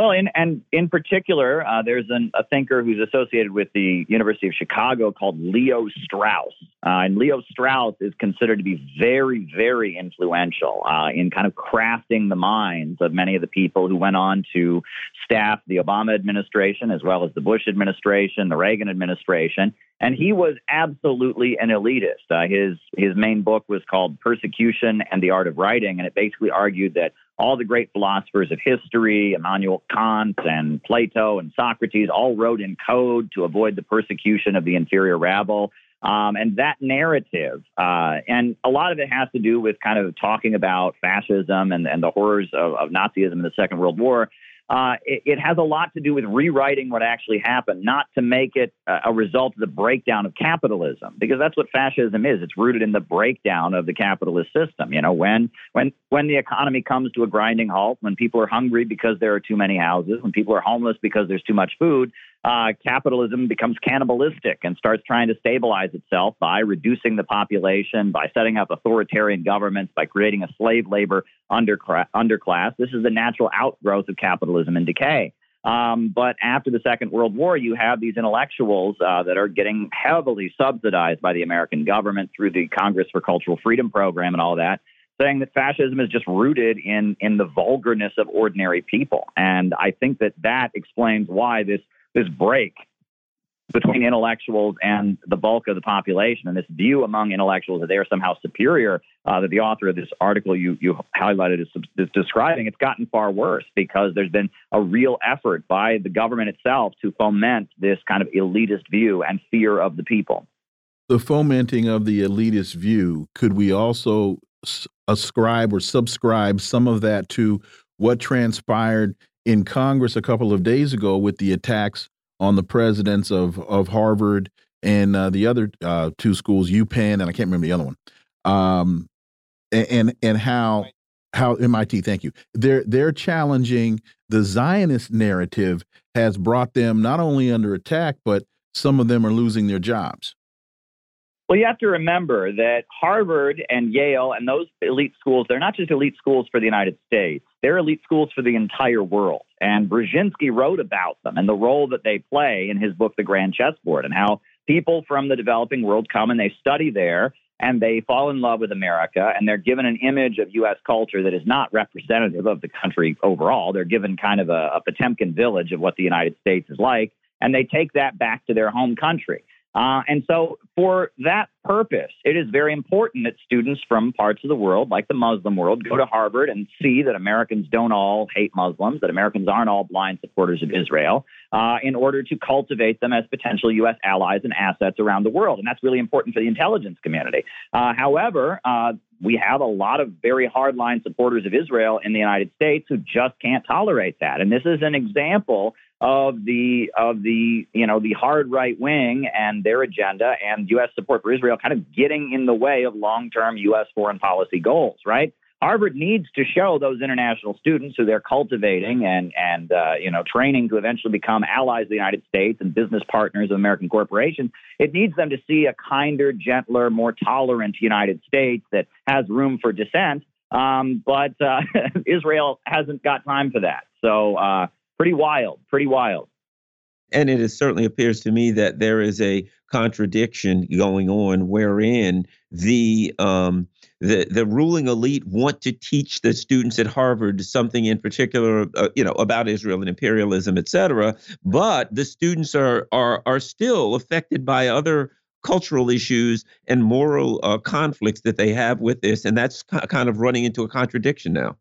Well, in, and in particular, uh, there's an, a thinker who's associated with the University of Chicago called Leo Strauss. Uh, and Leo Strauss is considered to be very, very influential uh, in kind of crafting the minds of many of the people who went on to staff the Obama administration, as well as the Bush administration, the Reagan administration. And he was absolutely an elitist. Uh, his his main book was called Persecution and the Art of Writing, and it basically argued that all the great philosophers of history, Immanuel Kant and Plato and Socrates, all wrote in code to avoid the persecution of the inferior rabble. Um, and that narrative, uh, and a lot of it has to do with kind of talking about fascism and, and the horrors of, of Nazism in the Second World War uh, it, it, has a lot to do with rewriting what actually happened, not to make it a, a, result of the breakdown of capitalism, because that's what fascism is. It's rooted in the breakdown of the capitalist system. You know, when when when the economy comes to a grinding halt, when people are hungry because there are too many houses, when people are homeless because there's too much food, uh, capitalism becomes cannibalistic and starts trying to stabilize itself by reducing the population, by setting up authoritarian governments, by creating a slave labor underclass. This is the natural outgrowth of capitalism and decay. Um, but after the Second World War, you have these intellectuals uh, that are getting heavily subsidized by the American government through the Congress for Cultural Freedom program and all that, saying that fascism is just rooted in in the vulgarness of ordinary people. And I think that that explains why this this break between intellectuals and the bulk of the population, and this view among intellectuals that they are somehow superior, uh, that the author of this article you, you highlighted is, is, describing, it's gotten far worse because there's been a real effort by the government itself to foment this kind of elitist view and fear of the people. The fomenting of the elitist view, could we also ascribe or subscribe some of that to what transpired in Congress a couple of days ago with the attacks on the presidents of of Harvard and uh, the other uh, two schools, UPenn, and I can't remember the other one. Um, and and how how MIT, thank you. They're they're challenging the Zionist narrative has brought them not only under attack, but some of them are losing their jobs. Well, you have to remember that Harvard and Yale and those elite schools, they're not just elite schools for the United States, they're elite schools for the entire world. And Brzezinski wrote about them and the role that they play in his book, The Grand Chessboard, and how people from the developing world come and they study there and they fall in love with America and they're given an image of U.S. culture that is not representative of the country overall. They're given kind of a, a Potemkin village of what the United States is like, and they take that back to their home country. Uh, and so, for that purpose, it is very important that students from parts of the world, like the Muslim world, go to Harvard and see that Americans don't all hate Muslims, that Americans aren't all blind supporters of Israel, uh, in order to cultivate them as potential U.S. allies and assets around the world. And that's really important for the intelligence community. Uh, however, uh, we have a lot of very hardline supporters of Israel in the United States who just can't tolerate that. And this is an example of the of the you know the hard right wing and their agenda and U.S. support for Israel kind of getting in the way of long term U.S. foreign policy goals. Right. Harvard needs to show those international students who they're cultivating and and uh, you know training to eventually become allies of the United States and business partners of American corporations. It needs them to see a kinder, gentler, more tolerant United States that has room for dissent. Um, but uh, [LAUGHS] Israel hasn't got time for that. So uh, pretty wild, pretty wild. And it is, certainly appears to me that there is a contradiction going on wherein the um, the the ruling elite want to teach the students at Harvard something in particular, uh, you know, about Israel and imperialism, et cetera. But the students are are are still affected by other cultural issues and moral uh, conflicts that they have with this, and that's kind of running into a contradiction now.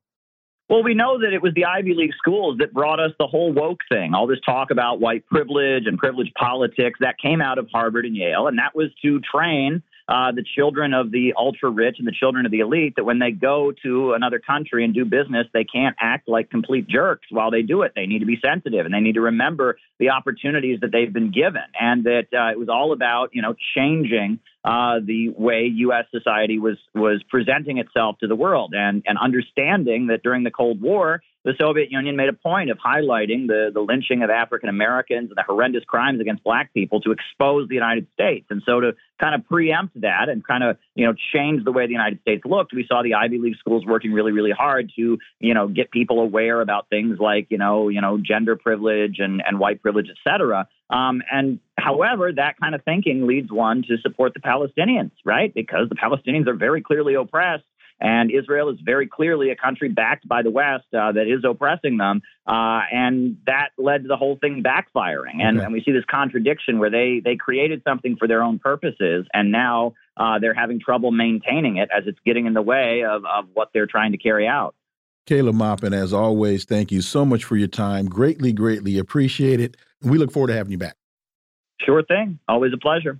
Well, we know that it was the Ivy League schools that brought us the whole woke thing, all this talk about white privilege and privilege politics that came out of Harvard and Yale, and that was to train uh, the children of the ultra rich and the children of the elite that when they go to another country and do business, they can't act like complete jerks while they do it. They need to be sensitive and they need to remember the opportunities that they've been given, and that uh, it was all about you know changing uh, the way U.S. society was was presenting itself to the world, and and understanding that during the Cold War, the Soviet Union made a point of highlighting the, the lynching of African Americans and the horrendous crimes against black people to expose the United States. And so to kind of preempt that and kind of, you know, change the way the United States looked, we saw the Ivy League schools working really, really hard to, you know, get people aware about things like, you know, you know, gender privilege and, and white privilege, et cetera. Um, and however, that kind of thinking leads one to support the Palestinians, right? Because the Palestinians are very clearly oppressed and Israel is very clearly a country backed by the West uh, that is oppressing them. Uh, and that led to the whole thing backfiring. And, okay. and, we see this contradiction where they, they created something for their own purposes, and now uh, they're having trouble maintaining it as it's getting in the way of, of what they're trying to carry out. Caleb Maupin, as always, thank you so much for your time. Greatly, greatly appreciate it. We look forward to having you back. Sure thing. Always a pleasure.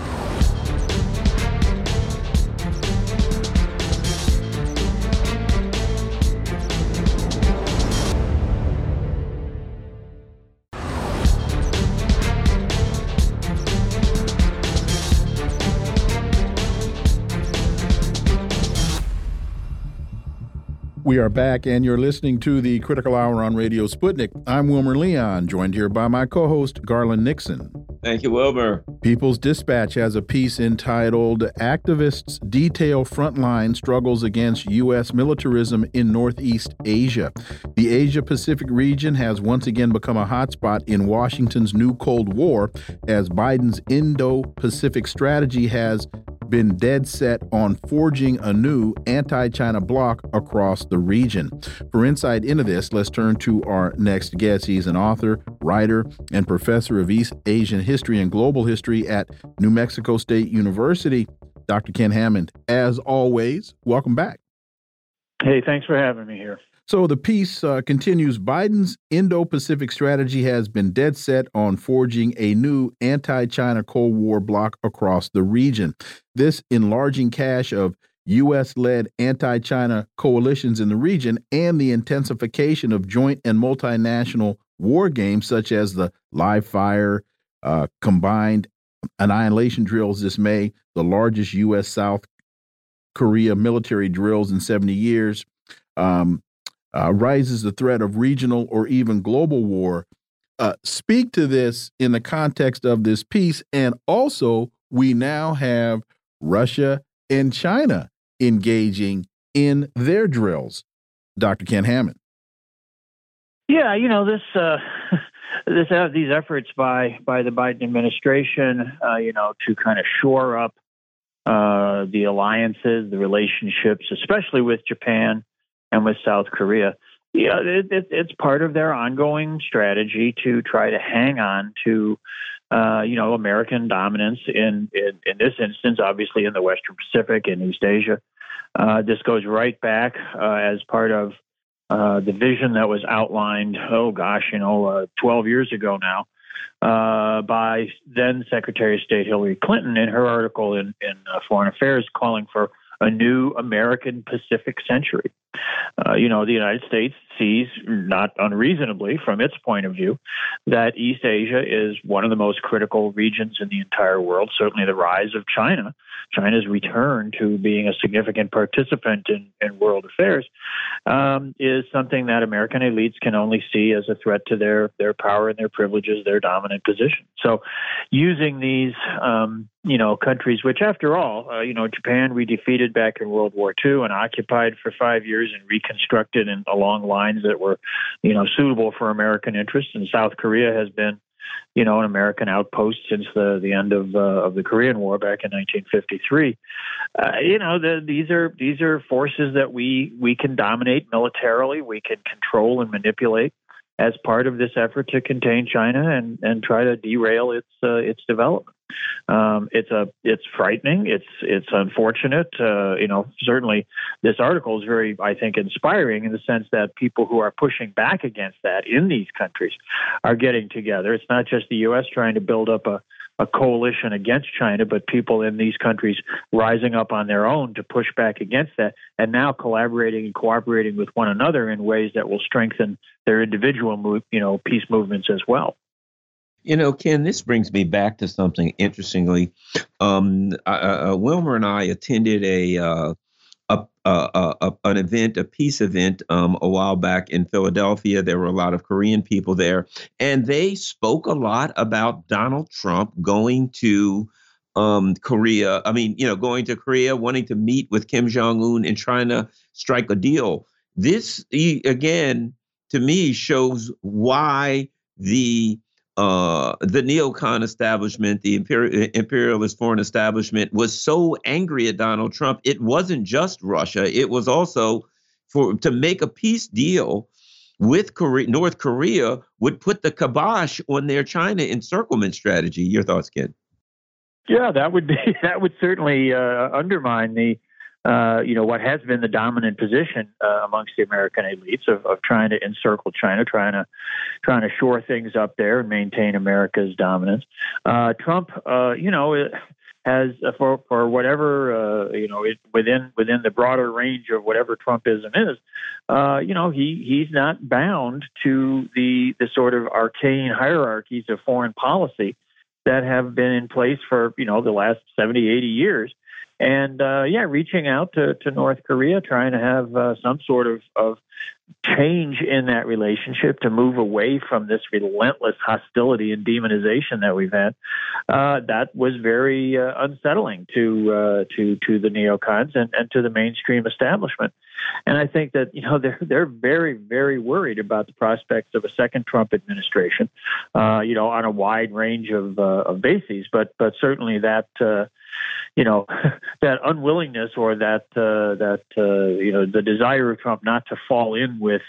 We are back, and you're listening to the Critical Hour on Radio Sputnik. I'm Wilmer Leon, joined here by my co host, Garland Nixon. Thank you, Wilmer. People's Dispatch has a piece entitled Activists Detail Frontline Struggles Against U.S. Militarism in Northeast Asia. The Asia Pacific region has once again become a hotspot in Washington's new Cold War as Biden's Indo Pacific strategy has been dead set on forging a new anti China bloc across the region. For insight into this, let's turn to our next guest. He's an author, writer, and professor of East Asian history and global history at New Mexico State University. Dr. Ken Hammond, as always, welcome back. Hey, thanks for having me here. So the piece uh, continues Biden's Indo Pacific strategy has been dead set on forging a new anti China Cold War bloc across the region. This enlarging cache of U.S. led anti China coalitions in the region and the intensification of joint and multinational war games such as the live fire, uh, combined annihilation drills this May, the largest U.S. South Korea military drills in 70 years. Um, uh, rises the threat of regional or even global war. Uh, speak to this in the context of this piece. And also, we now have Russia and China engaging in their drills. Dr. Ken Hammond. Yeah, you know this. Uh, [LAUGHS] this uh, these efforts by by the Biden administration, uh, you know, to kind of shore up uh, the alliances, the relationships, especially with Japan, and with South Korea. Yeah, it, it, it's part of their ongoing strategy to try to hang on to, uh, you know, American dominance in, in, in this instance, obviously in the Western Pacific and East Asia. Uh, this goes right back uh, as part of uh, the vision that was outlined, oh gosh, you know, uh, 12 years ago now, uh, by then Secretary of State Hillary Clinton in her article in, in Foreign Affairs calling for a new American Pacific century. Uh, you know, the United States sees, not unreasonably from its point of view, that East Asia is one of the most critical regions in the entire world. Certainly, the rise of China, China's return to being a significant participant in, in world affairs, um, is something that American elites can only see as a threat to their their power and their privileges, their dominant position. So, using these um, you know, countries, which after all, uh, you know, Japan we defeated back in World War II and occupied for five years and reconstructed in along that were, you know, suitable for American interests. And South Korea has been, you know, an American outpost since the the end of uh, of the Korean War back in 1953. Uh, you know, the, these are these are forces that we we can dominate militarily, we can control and manipulate as part of this effort to contain China and and try to derail its uh, its development. Um, it's a it's frightening. It's it's unfortunate. Uh, you know, certainly this article is very, I think, inspiring in the sense that people who are pushing back against that in these countries are getting together. It's not just the U.S. trying to build up a a coalition against China, but people in these countries rising up on their own to push back against that, and now collaborating and cooperating with one another in ways that will strengthen their individual, move, you know, peace movements as well. You know, Ken, this brings me back to something interestingly. Um, uh, uh, Wilmer and I attended a, uh, a, a, a, an event, a peace event, um, a while back in Philadelphia. There were a lot of Korean people there, and they spoke a lot about Donald Trump going to um, Korea. I mean, you know, going to Korea, wanting to meet with Kim Jong Un and trying to strike a deal. This again, to me, shows why the uh, the neocon establishment, the imperial, imperialist foreign establishment, was so angry at Donald Trump. It wasn't just Russia; it was also for to make a peace deal with Korea, North Korea would put the kibosh on their China encirclement strategy. Your thoughts, Ken? Yeah, that would be [LAUGHS] that would certainly uh, undermine the uh, you know what has been the dominant position uh, amongst the American elites of, of trying to encircle China, trying to trying to shore things up there and maintain America's dominance. Uh, Trump, uh, you know. Has uh, for for whatever you know it, within within the broader range of whatever Trumpism is, you know he he's not bound to the the sort of arcane hierarchies of foreign policy that have been in place for you know the last 70 80 years and uh, yeah reaching out to, to north korea trying to have uh, some sort of, of change in that relationship to move away from this relentless hostility and demonization that we've had uh, that was very uh, unsettling to uh, to to the neocons and, and to the mainstream establishment and I think that you know they're they're very very worried about the prospects of a second Trump administration, uh, you know, on a wide range of of bases. But but certainly that you know [LAUGHS] that unwillingness or that uh, that uh, you know the desire of Trump not to fall in with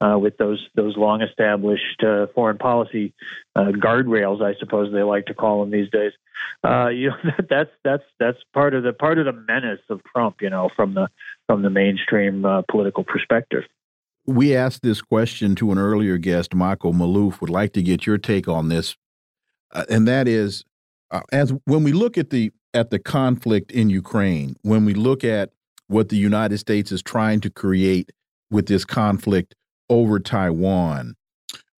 uh, with those those long established uh, foreign policy uh, guardrails, I suppose they like to call them these days. Uh, [LAUGHS] you know that's that's that's part of the part of the menace of Trump. You know from the from the mainstream political perspective. We asked this question to an earlier guest, Michael Maloof. Would like to get your take on this, and that is, as when we look at the at the conflict in Ukraine, when we look at what the United States is trying to create with this conflict over Taiwan,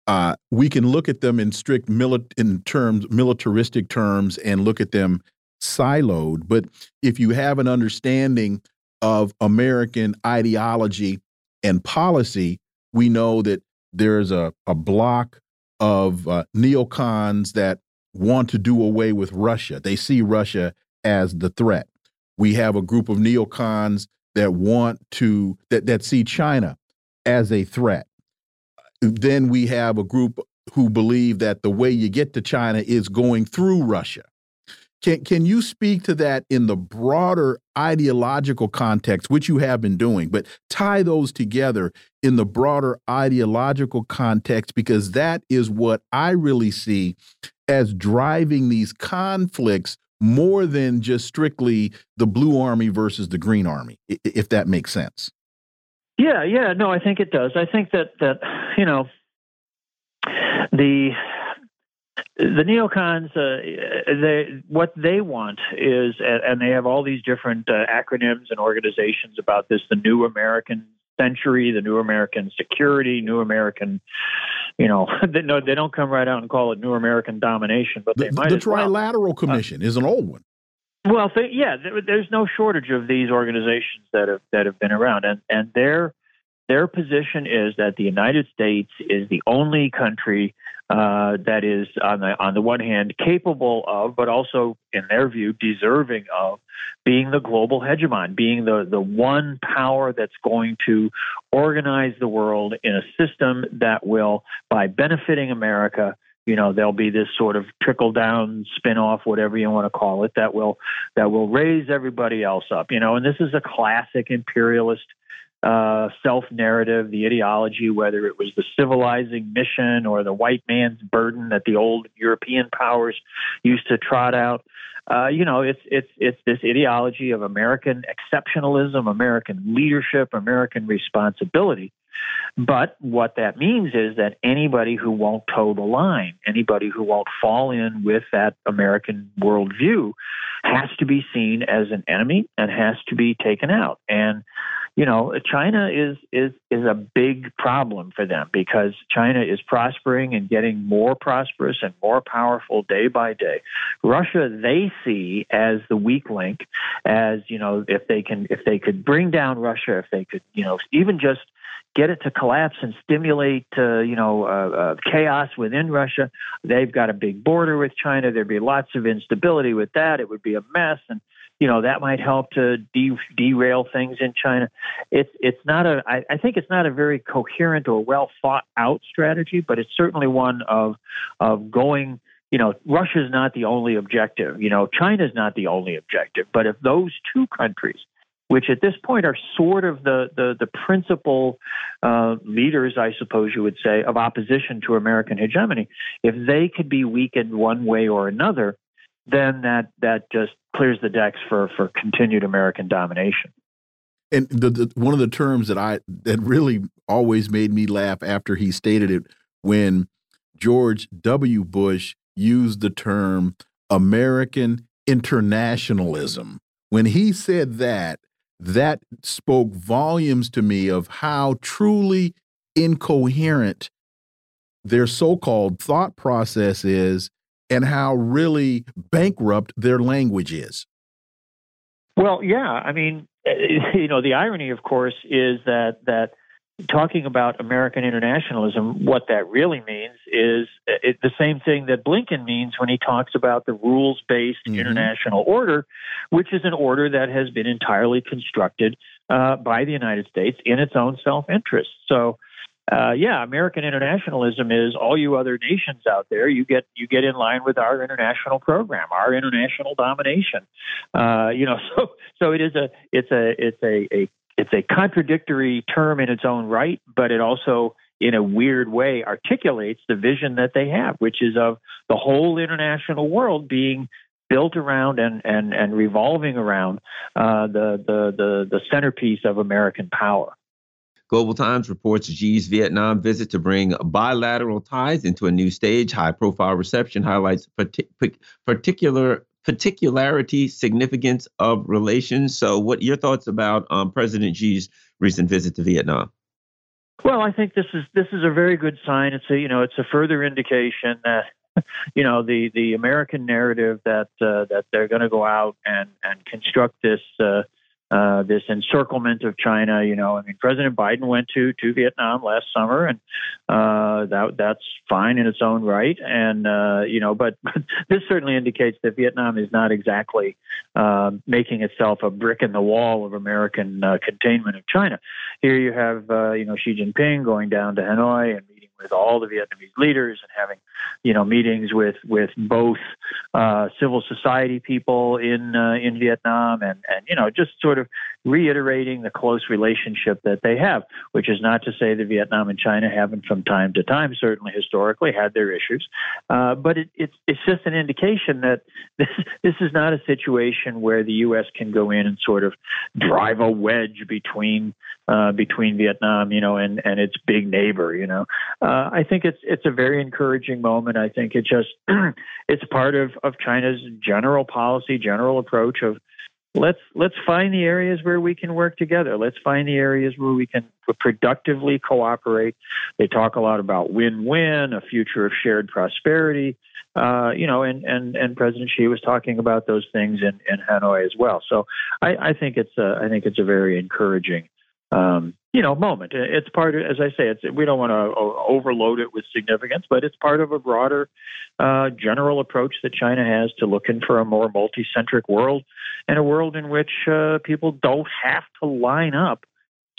uh, we can look at them in strict in terms militaristic terms and look at them siloed. But if you have an understanding of American ideology and policy, we know that there's a, a block of uh, neocons that want to do away with Russia. They see Russia as the threat. We have a group of neocons that want to that that see China as a threat. Then we have a group who believe that the way you get to China is going through Russia. Can can you speak to that in the broader ideological context, which you have been doing, but tie those together in the broader ideological context because that is what I really see as driving these conflicts more than just strictly the blue army versus the green army, if that makes sense. Yeah, yeah, no, I think it does. I think that that you know the the neocons, uh, they what they want is, and they have all these different uh, acronyms and organizations about this: the New American Century, the New American Security, New American. You know, [LAUGHS] they, no, they don't come right out and call it New American Domination, but they the, might. The Trilateral well. Commission uh, is an old one. Well, th- yeah, there, there's no shortage of these organizations that have that have been around, and and their their position is that the United States is the only country uh, that is on the on the one hand capable of, but also in their view deserving of being the global hegemon, being the the one power that's going to organize the world in a system that will, by benefiting America, you know there'll be this sort of trickle down spin off whatever you want to call it that will that will raise everybody else up you know and this is a classic imperialist uh, self narrative the ideology whether it was the civilizing mission or the white man's burden that the old european powers used to trot out uh, you know, it's it's it's this ideology of American exceptionalism, American leadership, American responsibility, but what that means is that anybody who won't toe the line, anybody who won't fall in with that American worldview, has to be seen as an enemy and has to be taken out. And you know, China is is is a big problem for them because China is prospering and getting more prosperous and more powerful day by day. Russia they see as the weak link, as you know, if they can if they could bring down Russia, if they could, you know, even just get it to collapse and stimulate, uh, you know, uh, uh, chaos within Russia. They've got a big border with China. There'd be lots of instability with that. It would be a mess, and you know that might help to de- derail things in China. It's it's not a. I, I think it's not a very coherent or well thought out strategy, but it's certainly one of of going you know, Russia's not the only objective. You know, China's not the only objective. But if those two countries which at this point are sort of the the, the principal uh, leaders, I suppose you would say, of opposition to American hegemony. If they could be weakened one way or another, then that that just clears the decks for for continued American domination. And the, the, one of the terms that I that really always made me laugh after he stated it when George W. Bush used the term American internationalism. When he said that, that spoke volumes to me of how truly incoherent their so called thought process is and how really bankrupt their language is. Well, yeah. I mean, [LAUGHS] you know, the irony, of course, is that that talking about American internationalism, what that really means is it, the same thing that Blinken means when he talks about the rules based mm -hmm. international order, which is an order that has been entirely constructed uh, by the United States in its own self interest. So, uh, yeah, American internationalism is all you other nations out there. You get you get in line with our international program, our international domination. Uh, you know, [LAUGHS] so so it is a it's a it's a, a it's a contradictory term in its own right, but it also in a weird way articulates the vision that they have, which is of the whole international world being built around and and, and revolving around uh, the, the the the centerpiece of American power. Global Times reports Xi's Vietnam visit to bring bilateral ties into a new stage. High profile reception highlights particular particularity, significance of relations. So, what your thoughts about um, President Xi's recent visit to Vietnam? Well, I think this is this is a very good sign. It's a you know it's a further indication that [LAUGHS] you know the the American narrative that uh, that they're going to go out and and construct this. Uh, uh, this encirclement of China. You know, I mean, President Biden went to to Vietnam last summer, and uh, that that's fine in its own right. And uh, you know, but, [LAUGHS] but, this certainly indicates that Vietnam is not exactly uh, making itself a brick in the wall of American uh, containment of China. Here you have you know Xi Jinping going down to Hanoi and meeting with all the Vietnamese leaders and having, you know, meetings with with both uh, civil society people in uh, in Vietnam and and you know just sort of reiterating the close relationship that they have. Which is not to say that Vietnam and China haven't from time to time, certainly historically, had their issues, uh, but it, it's it's just an indication that [LAUGHS] this this is not a situation where the U.S. can go in and sort of drive a wedge between uh, between Vietnam, you know, and and its big neighbor, you know. Uh, I think it's it's a very encouraging moment. I think it just [CLEARS THROAT] it's part of of China's general policy, general approach of let's let's find the areas where we can work together. Let's find the areas where we can productively cooperate. They talk a lot about win-win, a future of shared prosperity. Uh, you know, and, and, and President Xi was talking about those things in, in Hanoi as well. So I, I think it's a, I think it's a very encouraging um, you know moment. It's part of, as I say, it's we don't want to overload it with significance, but it's part of a broader uh, general approach that China has to looking for a more multi-centric world and a world in which uh, people don't have to line up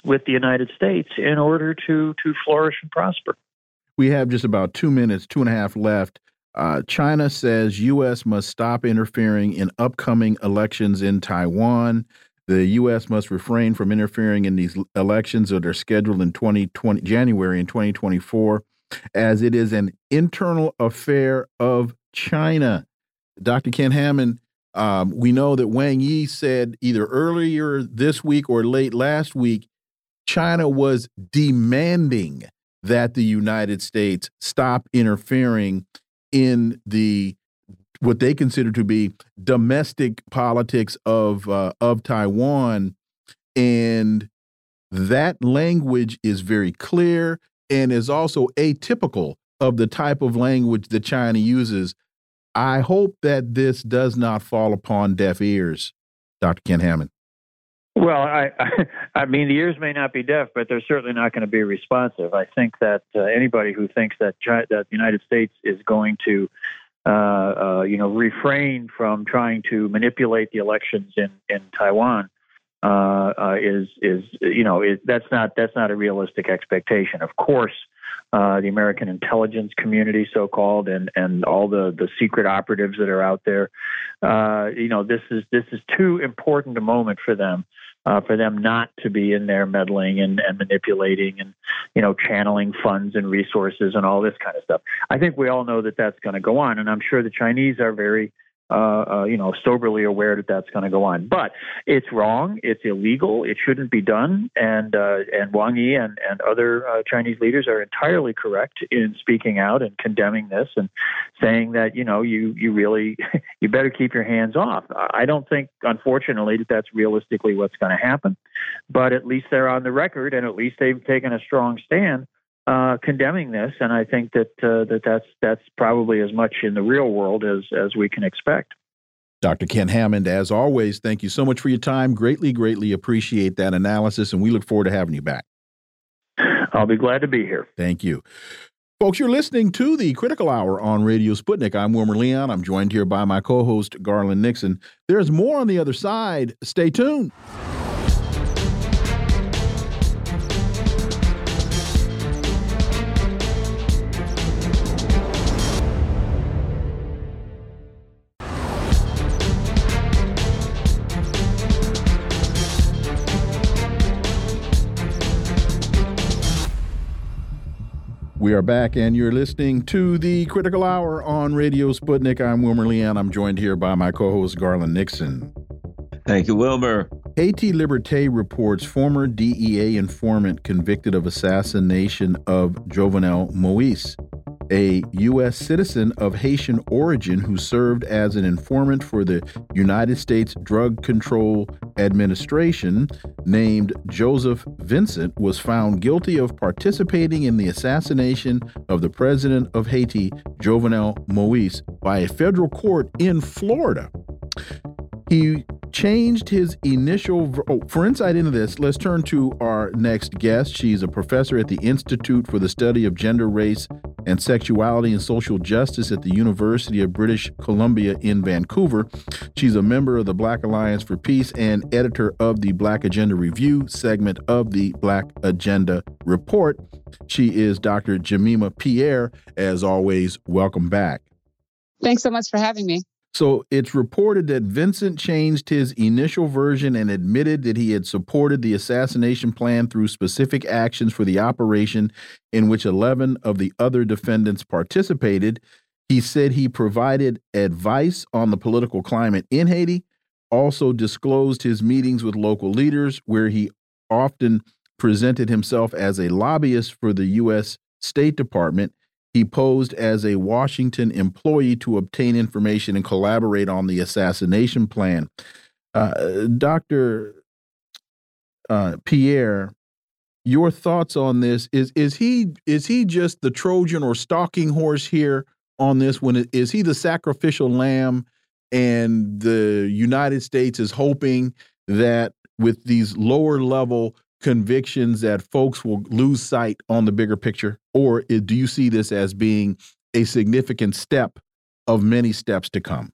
with the United States in order to to flourish and prosper. We have just about two minutes, two and a half left. Uh, China says U.S. must stop interfering in upcoming elections in Taiwan. The U.S. must refrain from interfering in these elections that are scheduled in 2020 January in 2024, as it is an internal affair of China. Dr. Ken Hammond, um, we know that Wang Yi said either earlier this week or late last week, China was demanding that the United States stop interfering in the what they consider to be domestic politics of uh, of Taiwan, and that language is very clear and is also atypical of the type of language that China uses. I hope that this does not fall upon deaf ears, Dr. Ken Hammond. Well, I, [LAUGHS] I, mean, the ears may not be deaf, but they're certainly not going to be responsive. I think that uh, anybody who thinks that China, that the United States is going to, uh, uh, you know, refrain from trying to manipulate the elections in in Taiwan uh, uh, is is you know is, that's not that's not a realistic expectation. Of course, the American intelligence community, so called, and and all the the secret operatives that are out there. You know, this is this is too important a moment for them. Uh, for them not to be in there meddling and, and manipulating and you know channeling funds and resources and all this kind of stuff. I think we all know that that's going to go on, and I'm sure the Chinese are very uh, uh, you know, soberly aware that that's going to go on. But it's wrong. It's illegal. It shouldn't be done. And uh, and Wang Yi and and other uh, Chinese leaders are entirely correct in speaking out and condemning this and saying that you know you you really [LAUGHS] you better keep your hands off. I don't think, unfortunately, that that's realistically what's going to happen. But at least they're on the record, and at least they've taken a strong stand uh, condemning this, and I think that uh, that that's that's probably as much in the real world as as we can expect. Dr. Ken Hammond, as always, thank you so much for your time. Greatly, greatly appreciate that analysis, and we look forward to having you back. I'll be glad to be here. Thank you. Folks, you're listening to the Critical Hour on Radio Sputnik. I'm Wilmer Leon. I'm joined here by my co host, Garland Nixon. There's more on the other side. Stay tuned. We are back, and you're listening to the Critical Hour on Radio Sputnik. I'm Wilmer Leon. I'm joined here by my co host, Garland Nixon. Thank you, Wilmer. Haiti Liberté reports former DEA informant convicted of assassination of Jovenel Moise a U.S. citizen of Haitian origin who served as an informant for the United States Drug Control Administration, named Joseph Vincent, was found guilty of participating in the assassination of the president of Haiti, Jovenel Moise, by a federal court in Florida. He changed his initial. Oh, for insight into this, let's turn to our next guest. She's a professor at the Institute for the Study of Gender, Race, and Sexuality and Social Justice at the University of British Columbia in Vancouver. She's a member of the Black Alliance for Peace and editor of the Black Agenda Review segment of the Black Agenda Report. She is Dr. Jemima Pierre. As always, welcome back. Thanks so much for having me. So it's reported that Vincent changed his initial version and admitted that he had supported the assassination plan through specific actions for the operation in which 11 of the other defendants participated. He said he provided advice on the political climate in Haiti, also disclosed his meetings with local leaders, where he often presented himself as a lobbyist for the U.S. State Department he posed as a Washington employee to obtain information and collaborate on the assassination plan. Uh, Dr. Uh, Pierre, your thoughts on this? Is is he is he just the Trojan or stalking horse here on this? When it, is he the sacrificial lamb, and the United States is hoping that with these lower level convictions that folks will lose sight on the bigger picture? Or do you see this as being a significant step of many steps to come?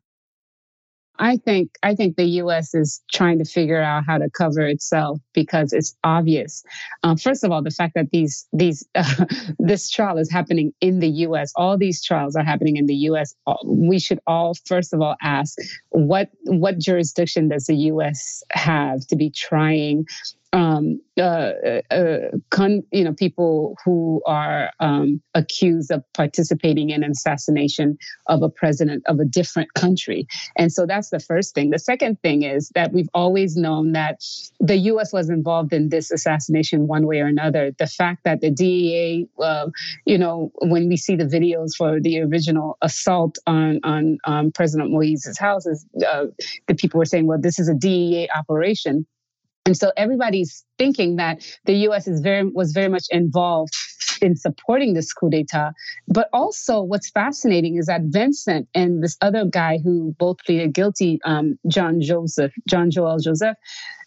I think I think the U.S. is trying to figure out how to cover itself because it's obvious. Um, first of all, the fact that these these uh, [LAUGHS] this trial is happening in the U.S. All these trials are happening in the U.S. We should all first of all ask what what jurisdiction does the U.S. have to be trying um, uh, uh, uh, con, you know, people who are um, accused of participating in an assassination of a president of a different country. And so that's the first thing. The second thing is that we've always known that the U.S. was involved in this assassination one way or another. The fact that the DEA, uh, you know, when we see the videos for the original assault on on um, President Moise's house, is, uh, the people were saying, well, this is a DEA operation And so everybody's thinking that the U.S. is very was very much involved in supporting this coup d'état. But also, what's fascinating is that Vincent and this other guy who both pleaded guilty, um, John Joseph, John Joel Joseph,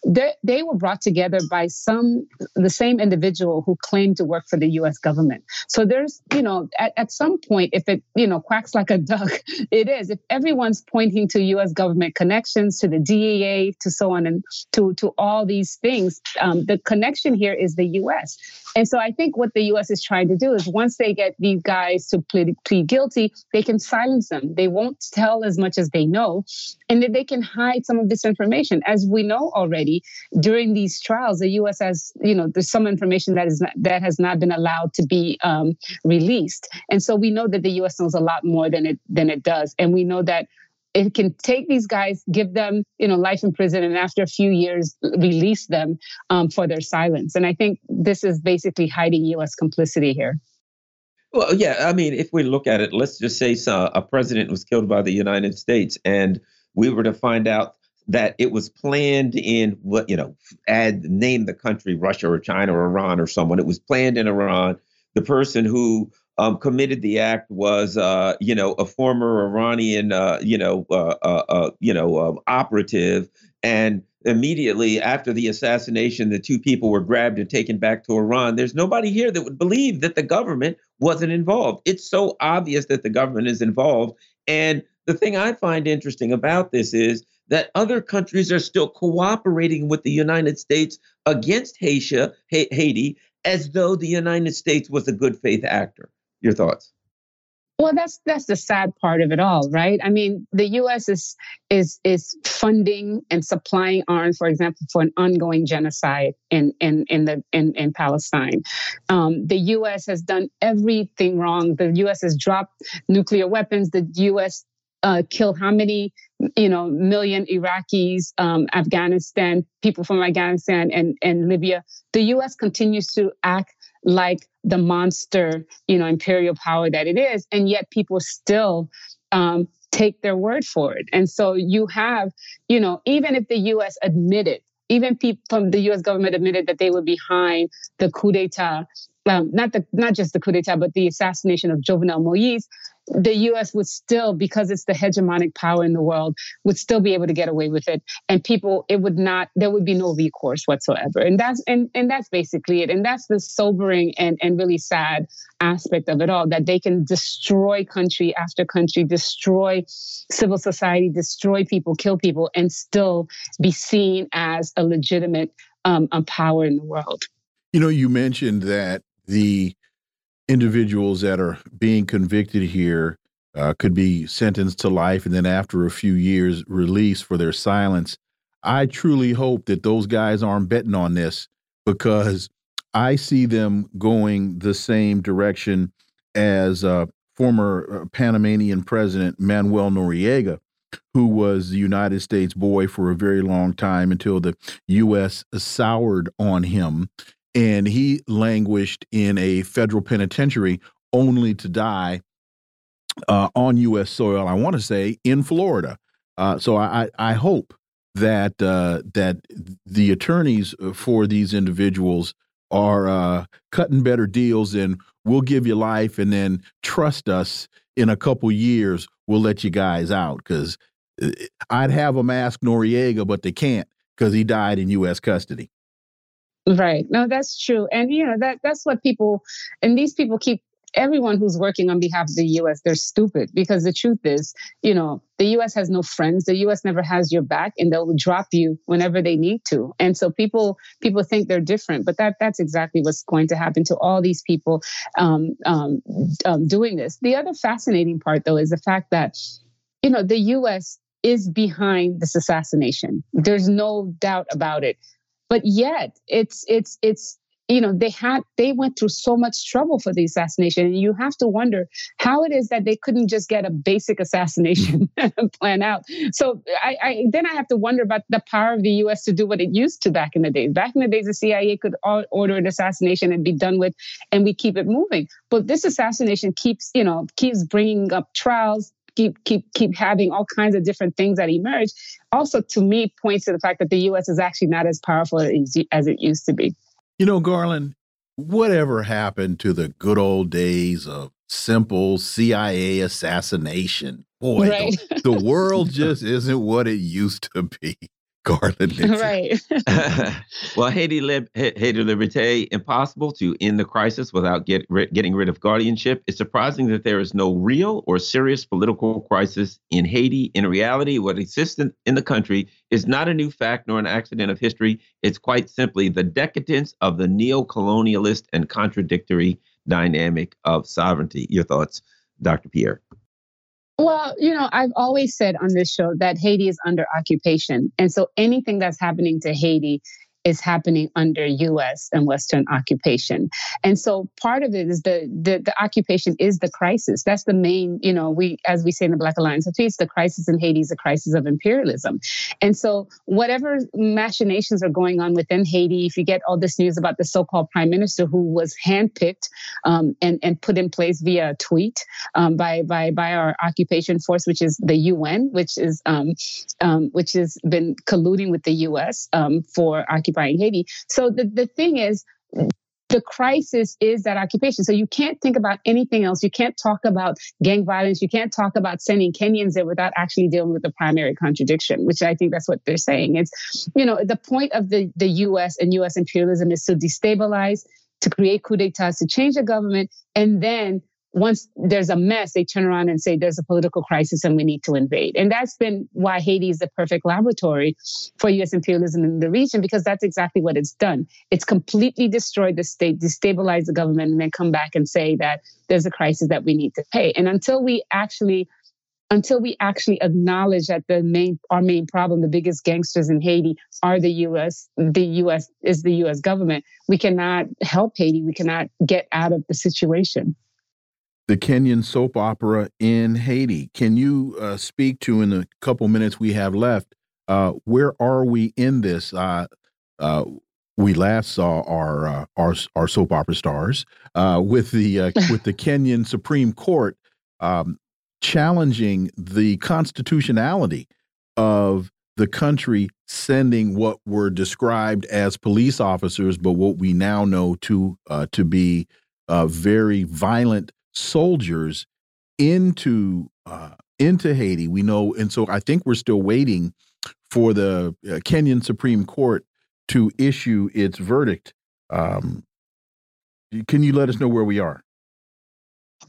they, they were brought together by some the same individual who claimed to work for the U.S. government. So there's, you know, at, at some point, if it, you know, quacks like a duck, [LAUGHS] it is. If everyone's pointing to U.S. government connections, to the DEA, to so on, and to to all these things, um, the connection here is the U.S. And so I think what the U.S. is trying to do is once they get these guys to plead, plead guilty, they can silence them. They won't tell as much as they know, and that they can hide some of this information. As we know already, during these trials, the U.S. has, you know, there's some information that is not, that has not been allowed to be um, released, and so we know that the U.S. knows a lot more than it than it does, and we know that it can take these guys, give them, you know, life in prison, and after a few years, release them um, for their silence. And I think this is basically hiding U.S. complicity here. Well, yeah, I mean, if we look at it, let's just say a president was killed by the United States, and we were to find out that it was planned in what you know, add name the country, Russia or China or Iran or someone. It was planned in Iran. The person who um, committed the act was, uh, you know, a former Iranian, uh, you know, uh, uh, uh you know, um, operative, and immediately after the assassination, the two people were grabbed and taken back to Iran. There's nobody here that would believe that the government wasn't involved. It's so obvious that the government is involved. And the thing I find interesting about this is that other countries are still cooperating with the United States against Haiti, Haiti as though the United States was a good faith actor. Your thoughts? Well, that's that's the sad part of it all, right? I mean, the U.S. is is is funding and supplying arms, for example, for an ongoing genocide in in in the in in Palestine. Um, the U.S. has done everything wrong. The U.S. has dropped nuclear weapons. The U.S. Uh, killed how many you know million Iraqis, um, Afghanistan people from Afghanistan and and Libya. The U.S. continues to act like the monster, you know, imperial power that it is, and yet people still um, take their word for it. And so you have, you know, even if the U.S. admitted, even people from the U.S. government admitted that they were behind the coup d'état, um, not the not just the coup d'état, but the assassination of Jovenel Moise, the US would still, because it's the hegemonic power in the world, would still be able to get away with it. And people, it would not, there would be no recourse whatsoever. And that's and, and that's basically it. And that's the sobering and, and really sad aspect of it all, that they can destroy country after country, destroy civil society, destroy people, kill people, and still be seen as a legitimate um, power in the world. You know, you mentioned that the individuals that are being convicted here uh, could be sentenced to life and then after a few years released for their silence. I truly hope that those guys aren't betting on this because I see them going the same direction as uh, former uh, Panamanian president Manuel Noriega, who was the United States boy for a very long time until the U.S. soured on him and he languished in a federal penitentiary only to die uh, on U.S. soil. I want to say in Florida. Uh, so I, I hope that uh, that the attorneys for these individuals are uh, cutting better deals and we'll give you life and then trust us in a couple years we'll let you guys out because uh, I'd have them ask Noriega, but they can't because he died in U.S. custody. Right. No, that's true. And you know, that that's what people and these people keep everyone who's working on behalf of the US, they're stupid because the truth is, you know, the US has no friends. The US never has your back and they'll drop you whenever they need to. And so people people think they're different, but that that's exactly what's going to happen to all these people um, um, um, doing this. The other fascinating part though is the fact that, you know, the US is behind this assassination. There's no doubt about it but yet it's it's it's you know they had they went through so much trouble for the assassination. And you have to wonder how it is that they couldn't just get a basic assassination [LAUGHS] plan out. So I, I, then i have to wonder about the power of the us to do what it used to back in the days. Back in the days the cia could order an assassination and be done with and we keep it moving. But this assassination keeps you know keeps bringing up trials keep keep keep having all kinds of different things that emerge. Also to me points to the fact that the us is actually not as powerful as, as it used to be. You know garland whatever happened to the good old days of simple cia assassination? Boy right. the, the world [LAUGHS] just isn't what it used to be Garland [LAUGHS] Right. [LAUGHS] [LAUGHS] well, Haiti, Lib- Haiti Liberté, impossible to end the crisis without get, getting rid of guardianship. It's surprising that there is no real or serious political crisis in Haiti. In reality, what exists in, in the country is not a new fact nor an accident of history. It's quite simply the decadence of the neo colonialist and contradictory dynamic of sovereignty. Your thoughts, Dr. Pierre? Well, you know, I've always said on this show that Haiti is under occupation. And so anything that's happening to Haiti is happening under U.S. and Western occupation. And so part of it is the, the, the occupation is the crisis. That's the main, you know, we as we say in the Black Alliance of Peace, the crisis in Haiti is a crisis of imperialism. And so whatever machinations are going on within Haiti, if you get all this news about the so-called prime minister who was handpicked um, and and put in place via a tweet um, by by by our occupation force, which is the UN, which is um, um, which has been colluding with the U.S. Um, for occupation occupying Haiti. So the, the thing is, the crisis is that occupation. So you can't think about anything else. You can't talk about gang violence. You can't talk about sending Kenyans there without actually dealing with the primary contradiction, which I think that's what they're saying. It's, you know, the point of the, the US and US imperialism is to destabilize, to create coup d'etats, to change the government, and then once there's a mess, they turn around and say there's a political crisis and we need to invade. And that's been why Haiti is the perfect laboratory for US imperialism in the region, because that's exactly what it's done. It's completely destroyed the state, destabilized the government, and then come back and say that there's a crisis that we need to pay. And until we actually until we actually acknowledge that the main our main problem, the biggest gangsters in Haiti are the US, the US is the US government, we cannot help Haiti. We cannot get out of the situation the Kenyan soap opera in Haiti. Can you uh, speak to, in the couple minutes we have left, uh, where are we in this? Uh, uh we last saw our uh, our our soap opera stars uh, with the [LAUGHS] with the Kenyan Supreme Court um, challenging the constitutionality of the country sending what were described as police officers, but what we now know to to be very violent soldiers into uh, into Haiti. We know, and so I think we're still waiting for the uh, Kenyan Supreme Court to issue its verdict. Um, can you let us know where we are?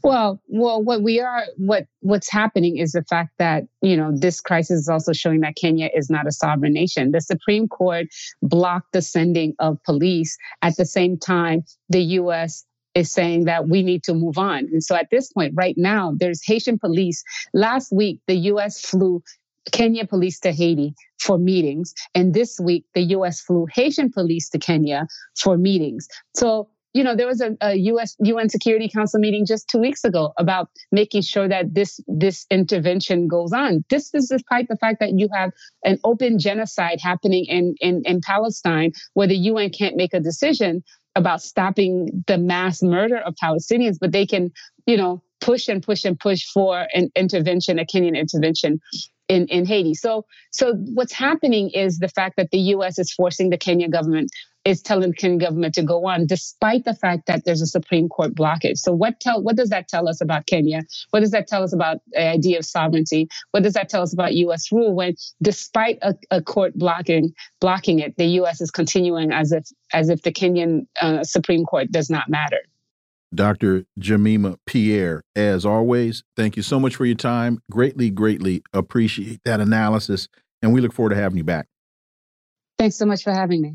Well, well, what we are, what what's happening is the fact that you know this crisis is also showing that Kenya is not a sovereign nation. The Supreme Court blocked the sending of police. At the same time, the U.S is saying that we need to move on. And so at this point, right now, there's Haitian police. Last week, the US flew Kenya police to Haiti for meetings. And this week, the US flew Haitian police to Kenya for meetings. So you know, there was a, a, U.S. UN Security Council meeting just two weeks ago about making sure that this this intervention goes on. This is despite the fact that you have an open genocide happening in in, in Palestine, where the UN can't make a decision about stopping the mass murder of Palestinians, but they can, you know, push and push and push for an intervention, a Kenyan intervention in, in Haiti. So, so what's happening is the fact that the U.S. is forcing the Kenyan government is telling the Kenyan government to go on, despite the fact that there's a Supreme Court blockage. So, what tell what does that tell us about Kenya? What does that tell us about the idea of sovereignty? What does that tell us about U.S. rule? When, despite a, a court blocking blocking it, the U.S. is continuing as if as if the Kenyan uh, Supreme Court does not matter. Dr. Jemima Pierre, as always, thank you so much for your time. Greatly, greatly appreciate that analysis, and we look forward to having you back. Thanks so much for having me.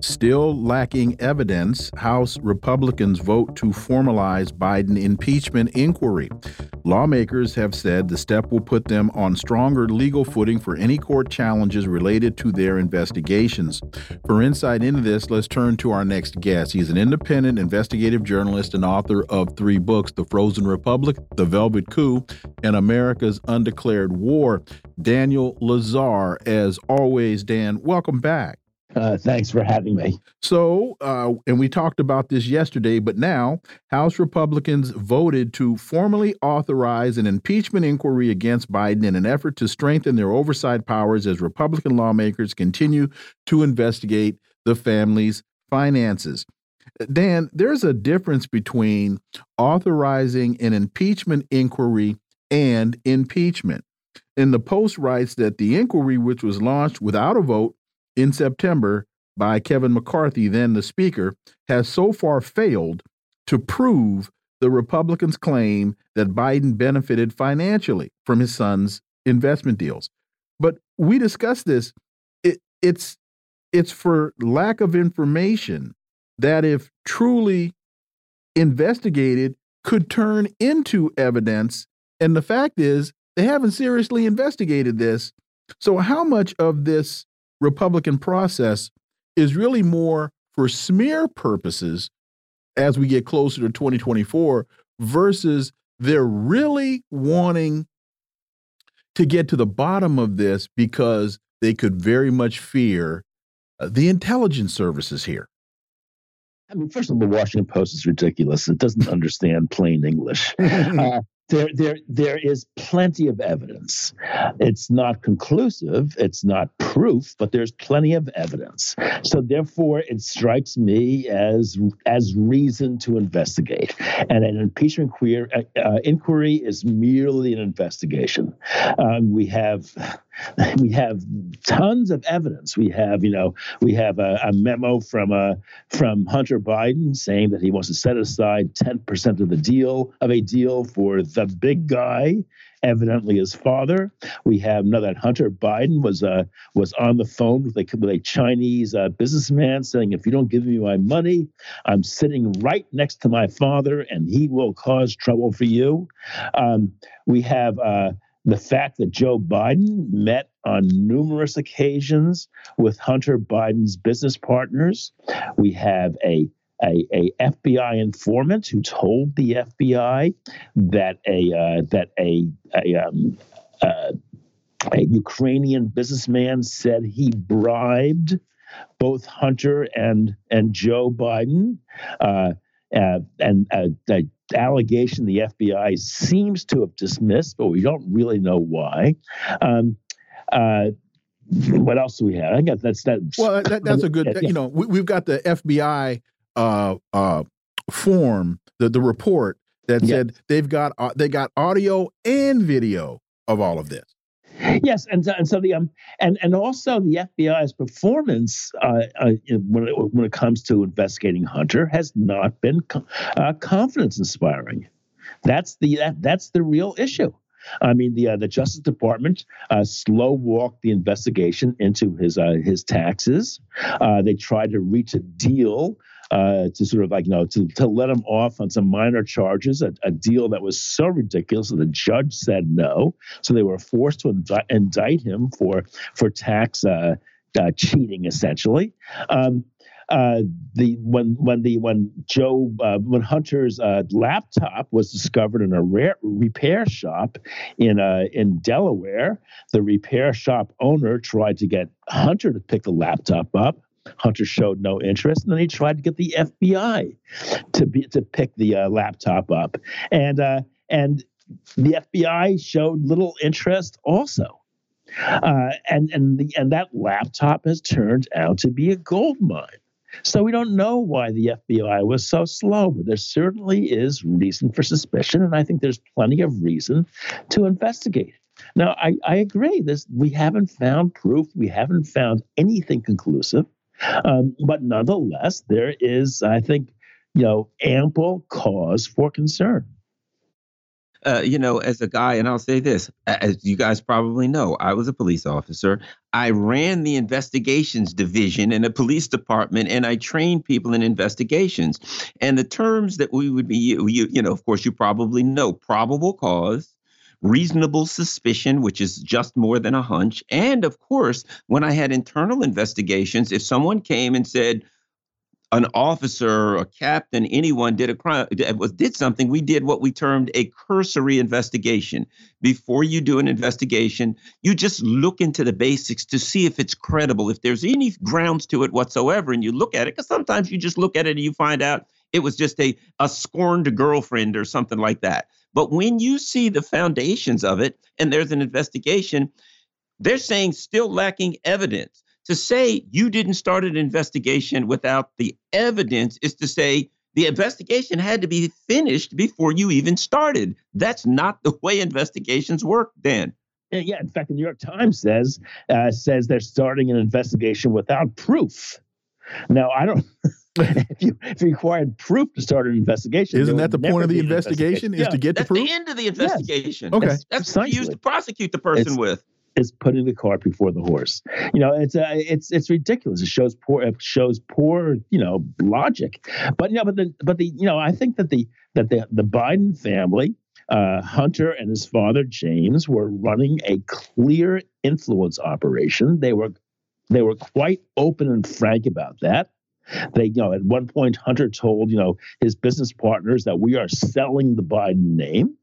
still lacking evidence, House Republicans vote to formalize Biden impeachment inquiry. Lawmakers have said the step will put them on stronger legal footing for any court challenges related to their investigations. For insight into this, let's turn to our next guest. He's an independent investigative journalist and author of three books The Frozen Republic, The Velvet Coup, and America's Undeclared War. Daniel Lazare, as always, Dan, welcome back. Uh, thanks for having me. So, uh, and we talked about this yesterday, but now House Republicans voted to formally authorize an impeachment inquiry against Biden in an effort to strengthen their oversight powers as Republican lawmakers continue to investigate the family's finances. Dan, there's a difference between authorizing an impeachment inquiry and impeachment. And the Post writes that the inquiry, which was launched without a vote in September by Kevin McCarthy, then the Speaker, has so far failed to prove the Republicans' claim that Biden benefited financially from his son's investment deals. But we discussed this. It, it's it's for lack of information that, if truly investigated, could turn into evidence. And the fact is, they haven't seriously investigated this. So, how much of this Republican process is really more for smear purposes as we get closer to 2024 versus they're really wanting to get to the bottom of this because they could very much fear uh, the intelligence services here? I mean, first of all, the Washington Post is ridiculous. It doesn't understand plain English. [LAUGHS] uh, there, there, there is plenty of evidence. It's not conclusive, it's not proof, but there's plenty of evidence. So therefore, it strikes me as as reason to investigate. And an impeachment queer, uh, uh, inquiry is merely an investigation. Um, we have [LAUGHS] we have tons of evidence. We have, you know, we have a, a memo from uh, from Hunter Biden saying that he wants to set aside 10% of the deal of a deal for the big guy, evidently his father. We have know that Hunter Biden was uh, was on the phone with a, with a Chinese uh, businessman saying, "If you don't give me my money, I'm sitting right next to my father, and he will cause trouble for you." Um, we have. Uh, the fact that Joe Biden met on numerous occasions with Hunter Biden's business partners. We have a a, a, FBI informant who told the FBI that a uh, that a a, um, uh, a Ukrainian businessman said he bribed both Hunter and and Joe Biden. Uh, uh, and uh, allegation the FBI seems to have dismissed, but we don't really know why. Um, uh, what else do we have? I guess that's that. Well, that, that's a good. Yeah. You know, we, have got the FBI uh, uh, form, the the report that said they've got uh, they got audio and video of all of this. Yes, and so, and so the um and and also the FBI's performance uh, uh, when it, when it comes to investigating Hunter has not been uh, confidence inspiring. That's the that, that's the real issue. I mean, the uh, the Justice Department uh, slow walked the investigation into his uh, his taxes. Uh, they tried to reach a deal uh, to sort of like you know to, to let him off on some minor charges, a, a, deal that was so ridiculous that the judge said no, so they were forced to indict, indict him for for tax uh, uh, cheating, essentially. Um, uh, the when when the when Joe uh, when Hunter's uh, laptop was discovered in a rare repair shop in uh, in Delaware, the repair shop owner tried to get Hunter to pick the laptop up. Hunter showed no interest, and then he tried to get the FBI to be to pick the uh, laptop up, and uh, and the FBI showed little interest also. Uh, and and the and that laptop has turned out to be a gold mine. So we don't know why the FBI was so slow, but there certainly is reason for suspicion, and I think there's plenty of reason to investigate. Now, I, I agree. This we haven't found proof. We haven't found anything conclusive. Um, but nonetheless, there is, I think, you know, ample cause for concern. uh, you know, as a guy, and I'll say this, as you guys probably know, I was a police officer. I ran the investigations division in a police department, and I trained people in investigations. And the terms that we would be, you, you know, of course, you probably know probable cause, reasonable suspicion, which is just more than a hunch. And of course, when I had internal investigations, if someone came and said, an officer, a captain, anyone did a crime, did something, we did what we termed a cursory investigation. Before you do an investigation, you just look into the basics to see if it's credible, if there's any grounds to it whatsoever, and you look at it. Because sometimes you just look at it and you find out it was just a a scorned girlfriend or something like that. But when you see the foundations of it, and there's an investigation, they're saying still lacking evidence to say you didn't start an investigation without the evidence is to say the investigation had to be finished before you even started. That's not the way investigations work, Dan. Yeah, in fact, the New York Times says uh, says they're starting an investigation without proof. Now, I don't. [LAUGHS] [LAUGHS] if you if you required proof to start an investigation, isn't that the point of the investigation? investigation? Is yeah, to get the proof? the end of the investigation. Yes. Okay, that's, that's what you used to prosecute the person it's, with is putting the cart before the horse. You know, it's uh, it's it's ridiculous. It shows poor it shows poor you know logic. But you know, but the but the you know, I think that the that the the Biden family. Uh, Hunter and his father James were running a clear influence operation. They were they were quite open and frank about that. They, you know, at one point, Hunter told, you know, his business partners that we are selling the Biden name.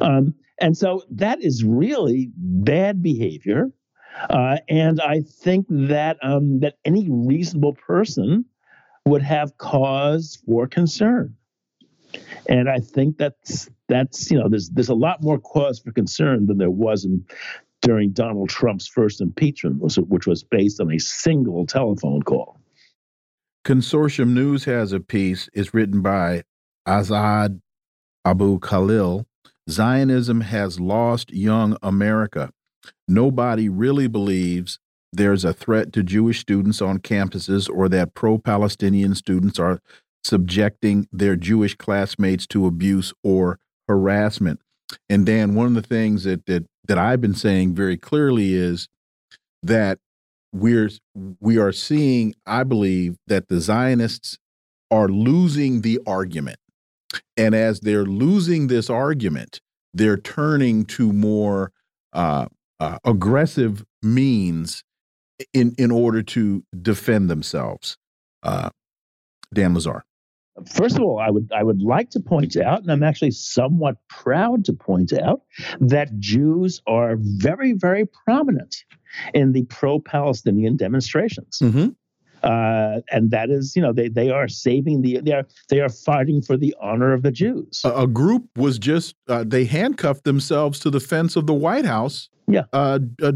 Um, and so that is really bad behavior. Uh, and I think that um, that any reasonable person would have cause for concern. And I think that's that's you know there's there's a lot more cause for concern than there was in during Donald Trump's first impeachment, which was based on a single telephone call. Consortium News has a piece. It's written by Azad Abu Khalil Zionism has lost young America. Nobody really believes there's a threat to Jewish students on campuses or that pro Palestinian students are subjecting their Jewish classmates to abuse or harassment. And Dan, one of the things that that that I've been saying very clearly is that we're we are seeing, I believe, that the Zionists are losing the argument. And as they're losing this argument, they're turning to more uh, uh, aggressive means in in order to defend themselves. Uh, Dan Lazare. First of all, I would I would like to point out, and I'm actually somewhat proud to point out, that Jews are very very prominent in the pro-Palestinian demonstrations. Mm -hmm. Uh, and that is, you know, they they are saving the they are they are fighting for the honor of the Jews. A, a group was just uh, they handcuffed themselves to the fence of the White House. Yeah, uh, uh,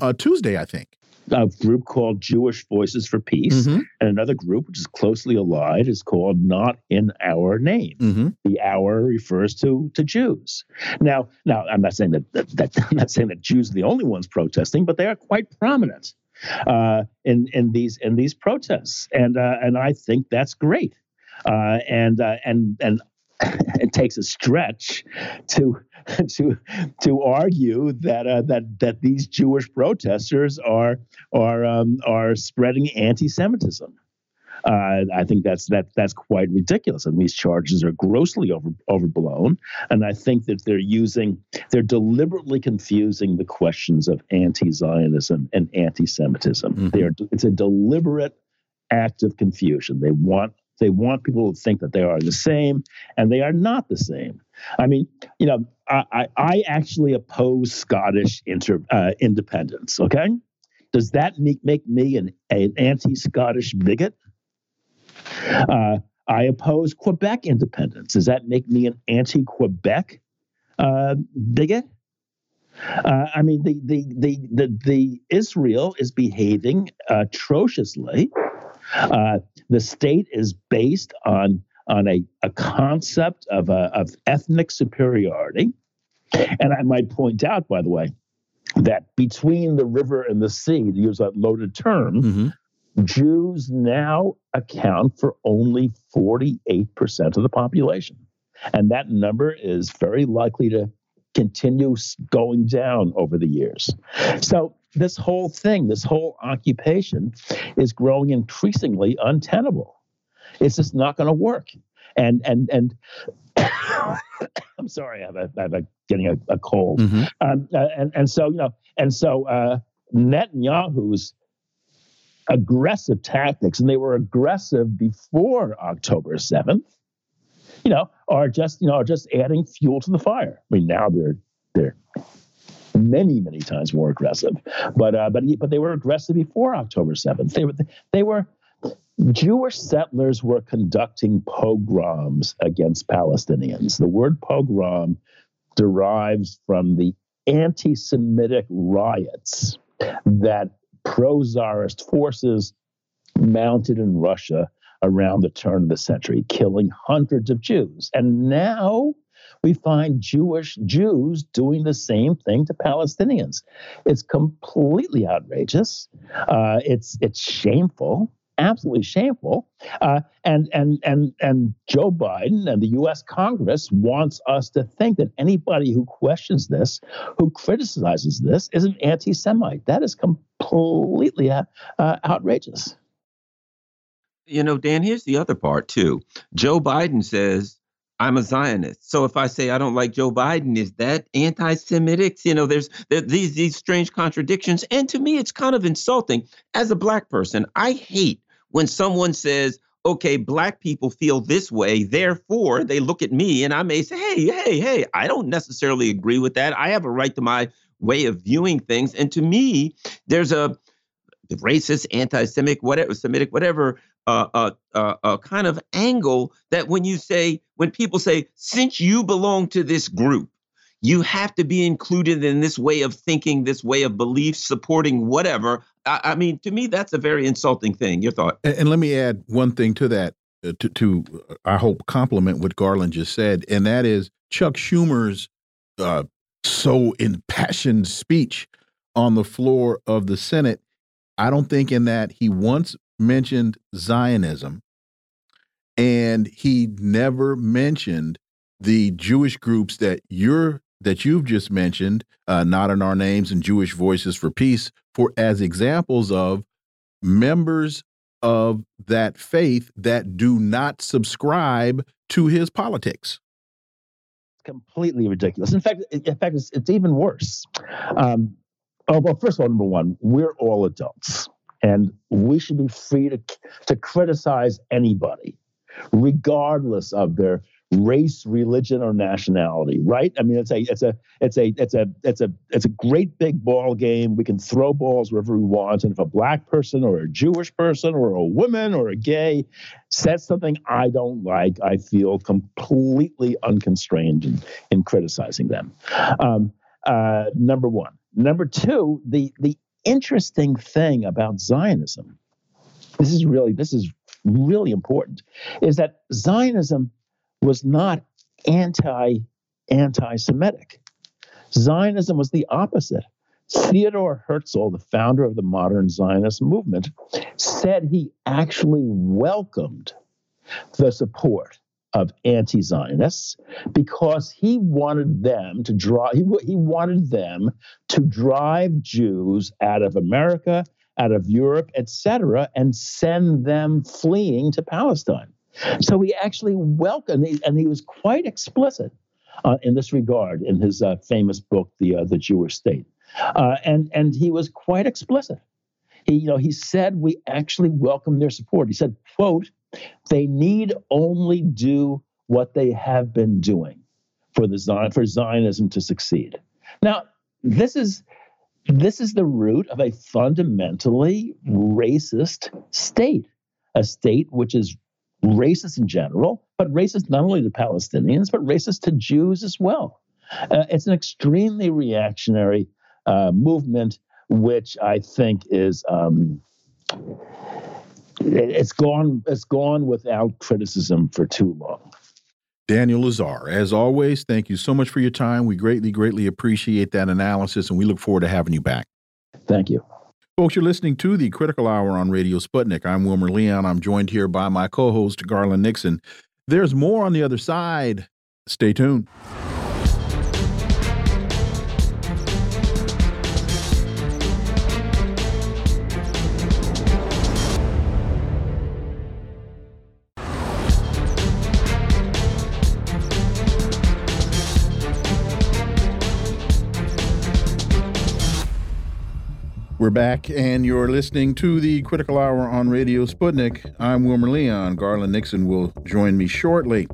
uh Tuesday, I think. A group called Jewish Voices for Peace, mm -hmm. and another group which is closely allied is called Not in Our Name. Mm -hmm. The "our" refers to to Jews. Now, now I'm not saying that, that, that [LAUGHS] I'm not saying that Jews are the only ones protesting, but they are quite prominent uh, in in these in these protests, and uh, and I think that's great. Uh, and uh, and and it takes a stretch to to to argue that uh, that that these Jewish protesters are are um, are spreading anti-Semitism. Uh, I think that's that that's quite ridiculous, and these charges are grossly over, overblown. And I think that they're using they're deliberately confusing the questions of anti-Zionism and anti-Semitism. Mm-hmm. They are it's a deliberate act of confusion. They want they want people to think that they are the same, and they are not the same. I mean, you know, I I, I actually oppose Scottish inter, uh, independence. Okay. Does that make, make me an, an anti Scottish bigot? Uh, I oppose Quebec independence. Does that make me an anti Quebec uh, bigot? Uh, I mean, the, the, the, the, the Israel is behaving atrociously. Uh, the state is based on, on a, a concept of, a, of ethnic superiority. And I might point out, by the way, that between the river and the sea, to use that loaded term, mm -hmm. Jews now account for only 48% of the population. And that number is very likely to continue going down over the years. So, this whole thing, this whole occupation is growing increasingly untenable. It's just not going to work. And, and, and, [COUGHS] I'm sorry, I'm, a, I have a getting a, a cold. Mm-hmm. Um, uh, and, and so, you know, and so uh, Netanyahu's aggressive tactics, and they were aggressive before October 7th, you know, are just, you know, are just adding fuel to the fire. I mean, now they're they're many, many times more aggressive. But uh, but but they were aggressive before October 7th. They were they were Jewish settlers were conducting pogroms against Palestinians. The word pogrom derives from the anti Semitic riots that pro Tsarist forces mounted in Russia around the turn of the century, killing hundreds of Jews. And now we find Jewish Jews doing the same thing to Palestinians. It's completely outrageous. Uh, it's it's shameful absolutely shameful. Uh, and and and and Joe Biden and the U.S. Congress wants us to think that anybody who questions this, who criticizes this, is an anti-Semite. That is completely uh, uh, outrageous. You know, Dan. Here's the other part too. Joe Biden says. I'm a Zionist. So if I say I don't like Joe Biden, is that anti-Semitic? You know, there's there, these these strange contradictions, and to me, it's kind of insulting. As a black person, I hate when someone says, okay, black people feel this way, therefore they look at me and I may say, hey, hey, hey, I don't necessarily agree with that. I have a right to my way of viewing things. And to me, there's a racist, anti-Semitic, whatever, Semitic, whatever, uh, kind of angle that when you say, when people say, since you belong to this group, you have to be included in this way of thinking, this way of belief, supporting whatever. I, I mean, to me, that's a very insulting thing. Your thought? And, and let me add one thing to that. Uh, to, to uh, I hope compliment what Garland just said, and that is Chuck Schumer's uh, so impassioned speech on the floor of the Senate. I don't think in that he once mentioned Zionism, and he never mentioned the Jewish groups that you're that you've just mentioned, uh, not in our names and Jewish Voices for Peace, for as examples of members of that faith that do not subscribe to his politics. Completely ridiculous. In fact, in fact, it's, it's even worse. Um, oh, well, first of all, number one, we're all adults, and we should be free to to criticize anybody, regardless of their race, religion, or nationality, right? I mean, it's a it's a it's a it's a it's a it's a great big ball game. We can throw balls wherever we want, and if a black person or a Jewish person or a woman or a gay says something I don't like, I feel completely unconstrained in, in criticizing them. Um, uh, number one. Number two, the the interesting thing about Zionism. This is really this is really important, is that Zionism was not anti anti Semitic. Zionism was the opposite. Theodore Herzl, the founder of the modern Zionist movement, said he actually welcomed the support of anti-Zionists because he wanted them to draw he, he wanted them to drive Jews out of America, out of Europe, etc., and send them fleeing to Palestine. So he actually welcomed, and he was quite explicit uh, in this regard in his uh, famous book, The uh, The Jewish State, uh, and and he was quite explicit. You know he said we actually welcome their support. He said, "quote They need only do what they have been doing for the Zion, for Zionism to succeed." Now this is this is the root of a fundamentally racist state, a state which is racist in general, but racist not only to Palestinians, but racist to Jews as well. Uh, it's an extremely reactionary uh, movement, which I think is um, it's gone it's gone without criticism for too long. Daniel Lazare, as always, thank you so much for your time. We greatly, greatly appreciate that analysis, and we look forward to having you back. Thank you. Folks, you're listening to the Critical Hour on Radio Sputnik. I'm Wilmer Leon. I'm joined here by my co host, Garland Nixon. There's more on the other side Stay tuned. We're back, and you're listening to the Critical Hour on Radio Sputnik. I'm Wilmer Leon. Garland Nixon will join me shortly.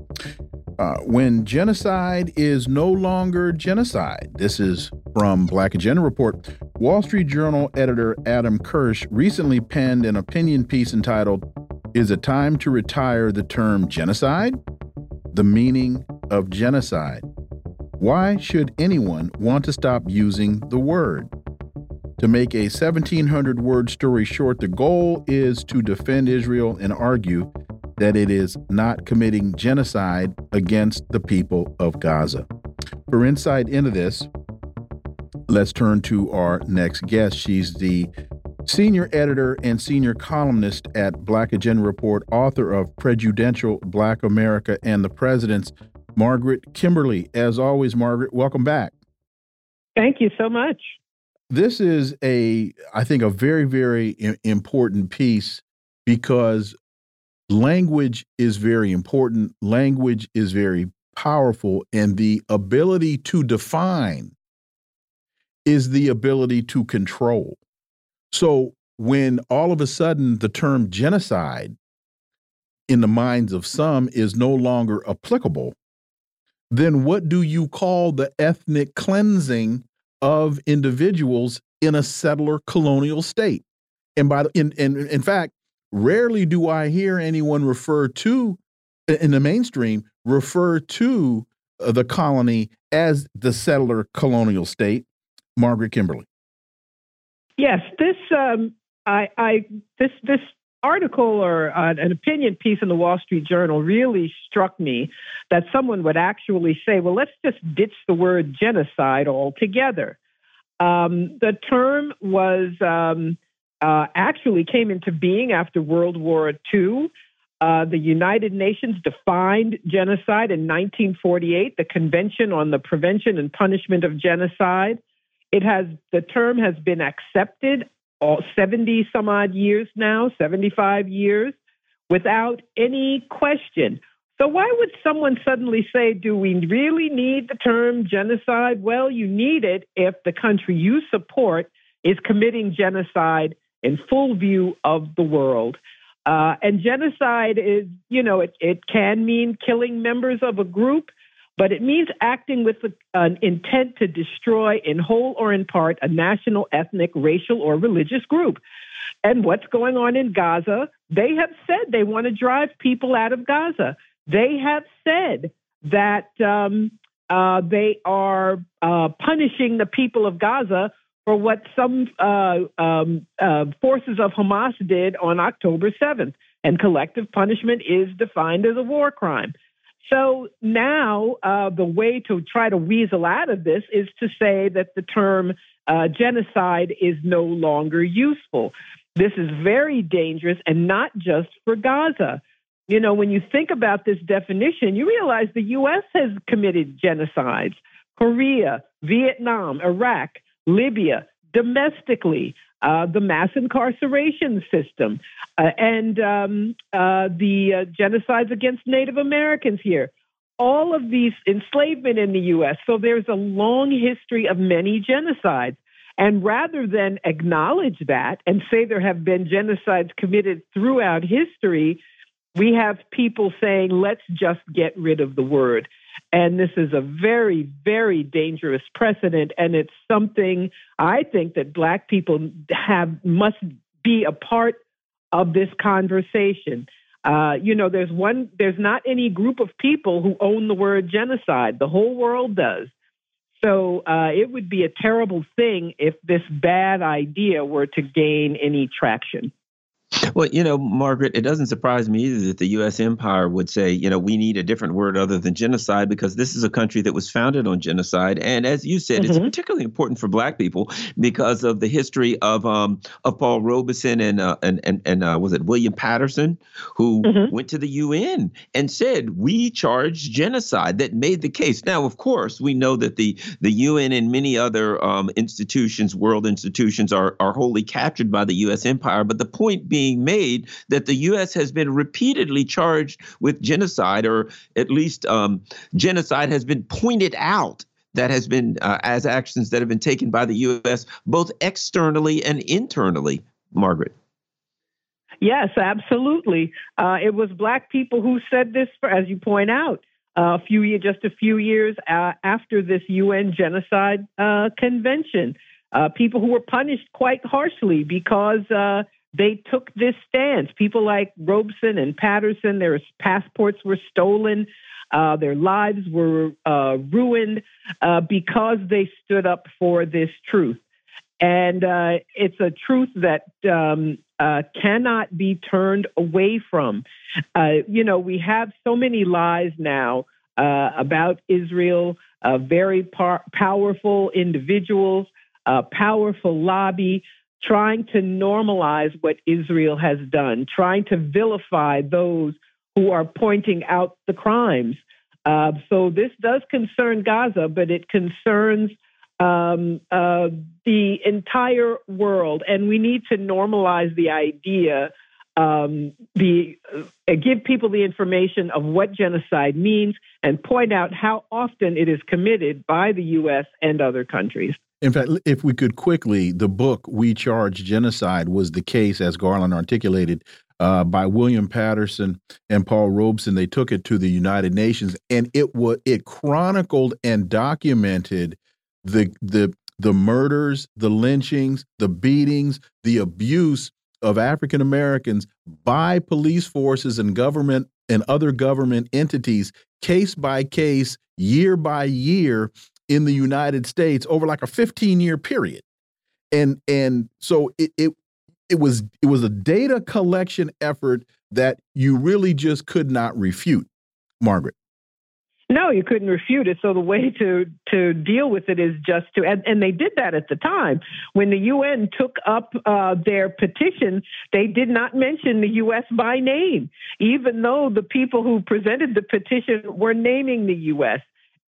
Uh, when genocide is no longer genocide. This is from Black Agenda Report. Wall Street Journal editor Adam Kirsch recently penned an opinion piece entitled, Is it time to retire the term genocide? The meaning of genocide. Why should anyone want to stop using the word? To make a 1700 word story short, the goal is to defend Israel and argue that it is not committing genocide against the people of Gaza. For insight into this, let's turn to our next guest. She's the senior editor and senior columnist at Black Agenda Report, author of Prejudential Black America and the Presidents, Margaret Kimberley. As always, Margaret, welcome back. Thank you so much. This is a, I think, a very, very important piece because language is very important. Language is very powerful, and the ability to define is the ability to control. So when all of a sudden the term genocide in the minds of some is no longer applicable, then what do you call the ethnic cleansing of individuals in a settler colonial state? And by the, in, in in fact, Rarely do I hear anyone refer to, in the mainstream, refer to uh, the colony as the settler colonial state. Margaret Kimberley. Yes, this um, I, I this this article or uh, an opinion piece in the Wall Street Journal really struck me that someone would actually say, well, let's just ditch the word genocide altogether. Um, the term was um, uh, actually came into being after World War II. Uh, the United Nations defined genocide in 1948, the Convention on the Prevention and Punishment of Genocide. It has the term has been accepted all 70 some odd years now, 75 years, without any question. So why would someone suddenly say, do we really need the term genocide? Well, you need it if the country you support is committing genocide in full view of the world. Uh, and genocide is, you know, it, it can mean killing members of a group, but it means acting with an intent to destroy, in whole or in part, a national, ethnic, racial, or religious group. And what's going on in Gaza? They have said they want to drive people out of Gaza. They have said that um, uh, they are uh, punishing the people of Gaza for what some uh, um, uh, forces of Hamas did on October 7th. And collective punishment is defined as a war crime. So now uh, the way to try to weasel out of this is to say that the term uh, genocide is no longer useful. This is very dangerous and not just for Gaza. You know, when you think about this definition, you realize the U.S. has committed genocides. Korea, Vietnam, Iraq, Libya, domestically, uh, the mass incarceration system, uh, and um, uh, the uh, genocides against Native Americans here. All of these enslavement in the U.S. So there's a long history of many genocides. And rather than acknowledge that and say there have been genocides committed throughout history, we have people saying, let's just get rid of the word. And this is a very, very dangerous precedent. And it's something I think that Black people have must be a part of this conversation. Uh, you know, there's one, there's not any group of people who own the word genocide. The whole world does. So uh, it would be a terrible thing if this bad idea were to gain any traction. Well, you know, Margaret, it doesn't surprise me either that the U.S. empire would say, you know, we need a different word other than genocide because this is a country that was founded on genocide. And as you said, mm-hmm. it's particularly important for Black people because of the history of um, of Paul Robeson and uh, and and, and uh, was it William Patterson who mm-hmm. went to the UN and said we charge genocide. That made the case. Now, of course, we know that the the UN and many other um, institutions, world institutions, are are wholly captured by the U.S. empire. But the point being made that the U.S. has been repeatedly charged with genocide, or at least um, genocide has been pointed out that has been uh, as actions that have been taken by the U.S. both externally and internally. Margaret. Yes, absolutely. Uh, it was black people who said this, for, as you point out, uh, a few years, just a few years uh, after this UN genocide uh, convention. Uh, people who were punished quite harshly because uh, they took this stance. People like Robeson and Patterson, their passports were stolen, uh, their lives were uh, ruined uh, because they stood up for this truth. And uh, it's a truth that um, uh, cannot be turned away from. you know, we have so many lies now about Israel, very par- powerful individuals, powerful lobby trying to normalize what Israel has done, trying to vilify those who are pointing out the crimes. Uh, so this does concern Gaza, but it concerns um, uh, the entire world, and we need to normalize the idea. Um, the uh, give people the information of what genocide means and point out how often it is committed by the U.S. and other countries. In fact, if we could quickly, the book We Charge Genocide was the case, as Garland articulated, uh, by William Patterson and Paul Robeson. They took it to the United Nations, and it was it chronicled and documented the the the murders, the lynchings, the beatings, the abuse of African Americans by police forces and government and other government entities, case by case, year by year, in the United States over like a 15 year period. And and so it, it it was it was a data collection effort that you really just could not refute, Margaret. No, you couldn't refute it. So the way to to deal with it is just to, and, and they did that at the time when the UN took up uh, their petition. They did not mention the U.S. by name, even though the people who presented the petition were naming the U.S.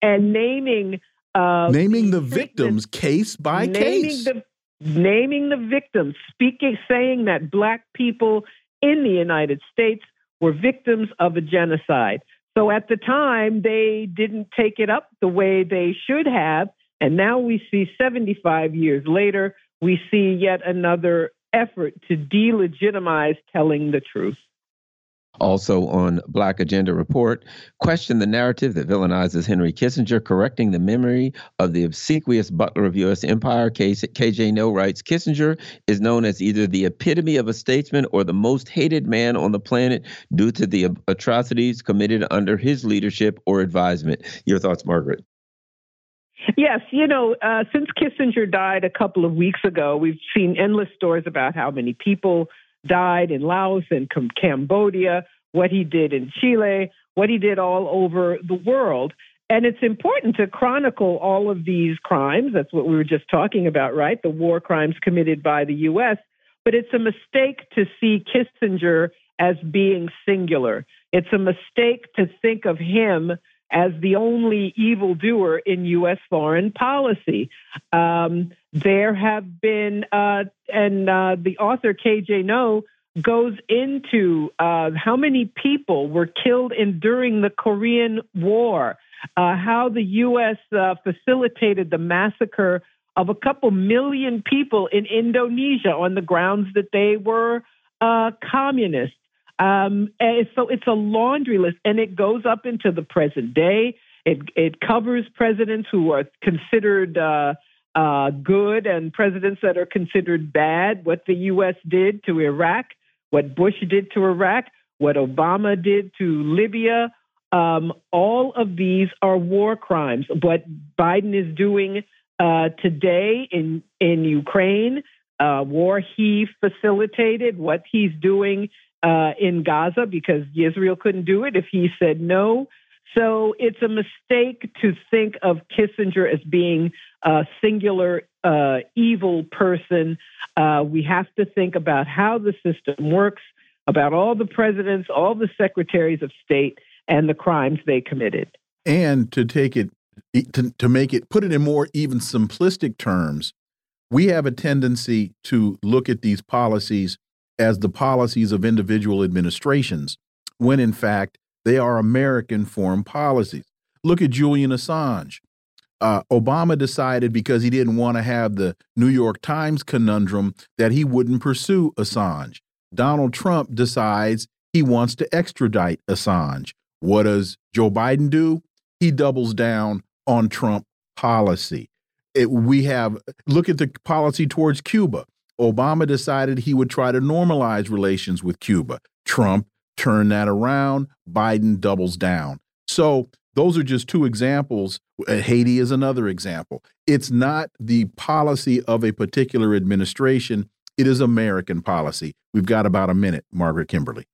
and naming uh, naming the victims case by naming case. The, naming the victims, speaking, saying that black people in the United States were victims of a genocide. So at the time, they didn't take it up the way they should have. And now we see 75 years later, we see yet another effort to delegitimize telling the truth also on Black Agenda Report, question the narrative that villainizes Henry Kissinger, correcting the memory of the obsequious butler of U.S. empire. KJ Noh writes Kissinger is known as either the epitome of a statesman or the most hated man on the planet due to the atrocities committed under his leadership or advisement. Your thoughts, Margaret? Yes, you know, uh, since Kissinger died a couple of weeks ago, we've seen endless stories about how many people died in Laos and Cambodia, what he did in Chile, what he did all over the world. And it's important to chronicle all of these crimes. That's what we were just talking about, right? The war crimes committed by the U.S. But it's a mistake to see Kissinger as being singular. It's a mistake to think of him as the only evildoer in U.S. foreign policy. Um, there have been, uh, and uh, the author KJ Noh goes into uh, how many people were killed in during the Korean War, uh, how the U.S. Uh, facilitated the massacre of a couple million people in Indonesia on the grounds that they were uh, communists. Um, so it's a laundry list, and it goes up into the present day. It it covers presidents who are considered uh, uh, good and presidents that are considered bad. What the U.S. did to Iraq, what Bush did to Iraq, what Obama did to Libya. Um, all of these are war crimes. What Biden is doing uh, today in in Ukraine uh, war he facilitated, what he's doing uh, in Gaza, because Israel couldn't do it if he said no. So it's a mistake to think of Kissinger as being a singular uh, evil person. Uh, we have to think about how the system works, about all the presidents, all the secretaries of state, and the crimes they committed. And to take it, to, to make it, put it in more even simplistic terms, we have a tendency to look at these policies as the policies of individual administrations, when in fact, they are American foreign policies. Look at Julian Assange. Uh, Obama decided because he didn't want to have the New York Times conundrum that he wouldn't pursue Assange. Donald Trump decides he wants to extradite Assange. What does Joe Biden do? He doubles down on Trump policy. It, we have look at the policy towards Cuba. Obama decided he would try to normalize relations with Cuba. Trump turned that around. Biden doubles down. So those are just two examples. Uh, Haiti is another example. It's not the policy of a particular administration. It is American policy. We've got about a minute, Margaret Kimberley.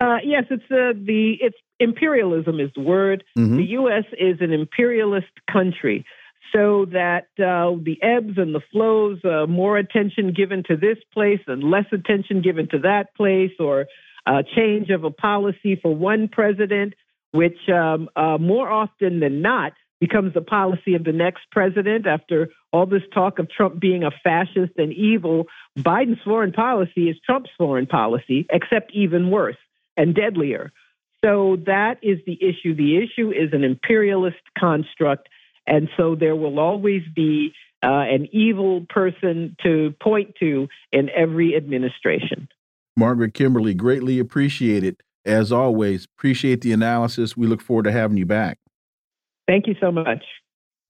Uh, yes, it's uh, the it's imperialism is the word. Mm -hmm. The U.S. is an imperialist country, so that uh, the ebbs and the flows, uh, more attention given to this place and less attention given to that place, or a change of a policy for one president, which um, uh, more often than not becomes the policy of the next president. After all this talk of Trump being a fascist and evil, Biden's foreign policy is Trump's foreign policy, except even worse and deadlier. So that is the issue. The issue is an imperialist construct. And so there will always be uh, an evil person to point to in every administration. Margaret Kimberley, greatly appreciate it. As always, appreciate the analysis. We look forward to having you back. Thank you so much.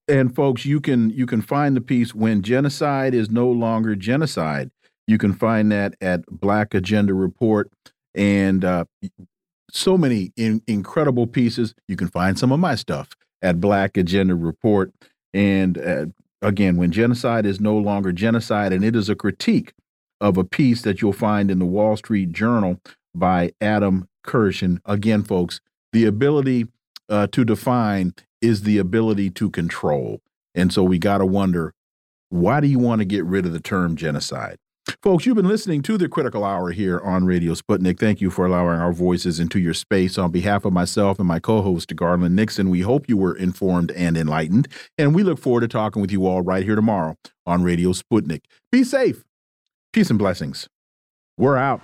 And folks, you can you can find the piece when genocide is no longer genocide. You can find that at Black Agenda Report and uh, so many in, incredible pieces. You can find some of my stuff at Black Agenda Report. And uh, again, when genocide is no longer genocide, and it is a critique of a piece that you'll find in the Wall Street Journal by Adam Kirsch. And again, folks, the ability uh, to define is the ability to control. And so we got to wonder why do you want to get rid of the term genocide? Folks, you've been listening to the Critical Hour here on Radio Sputnik. Thank you for allowing our voices into your space. On behalf of myself and my co host, Garland Nixon, we hope you were informed and enlightened. And we look forward to talking with you all right here tomorrow on Radio Sputnik. Be safe. Peace and blessings. We're out.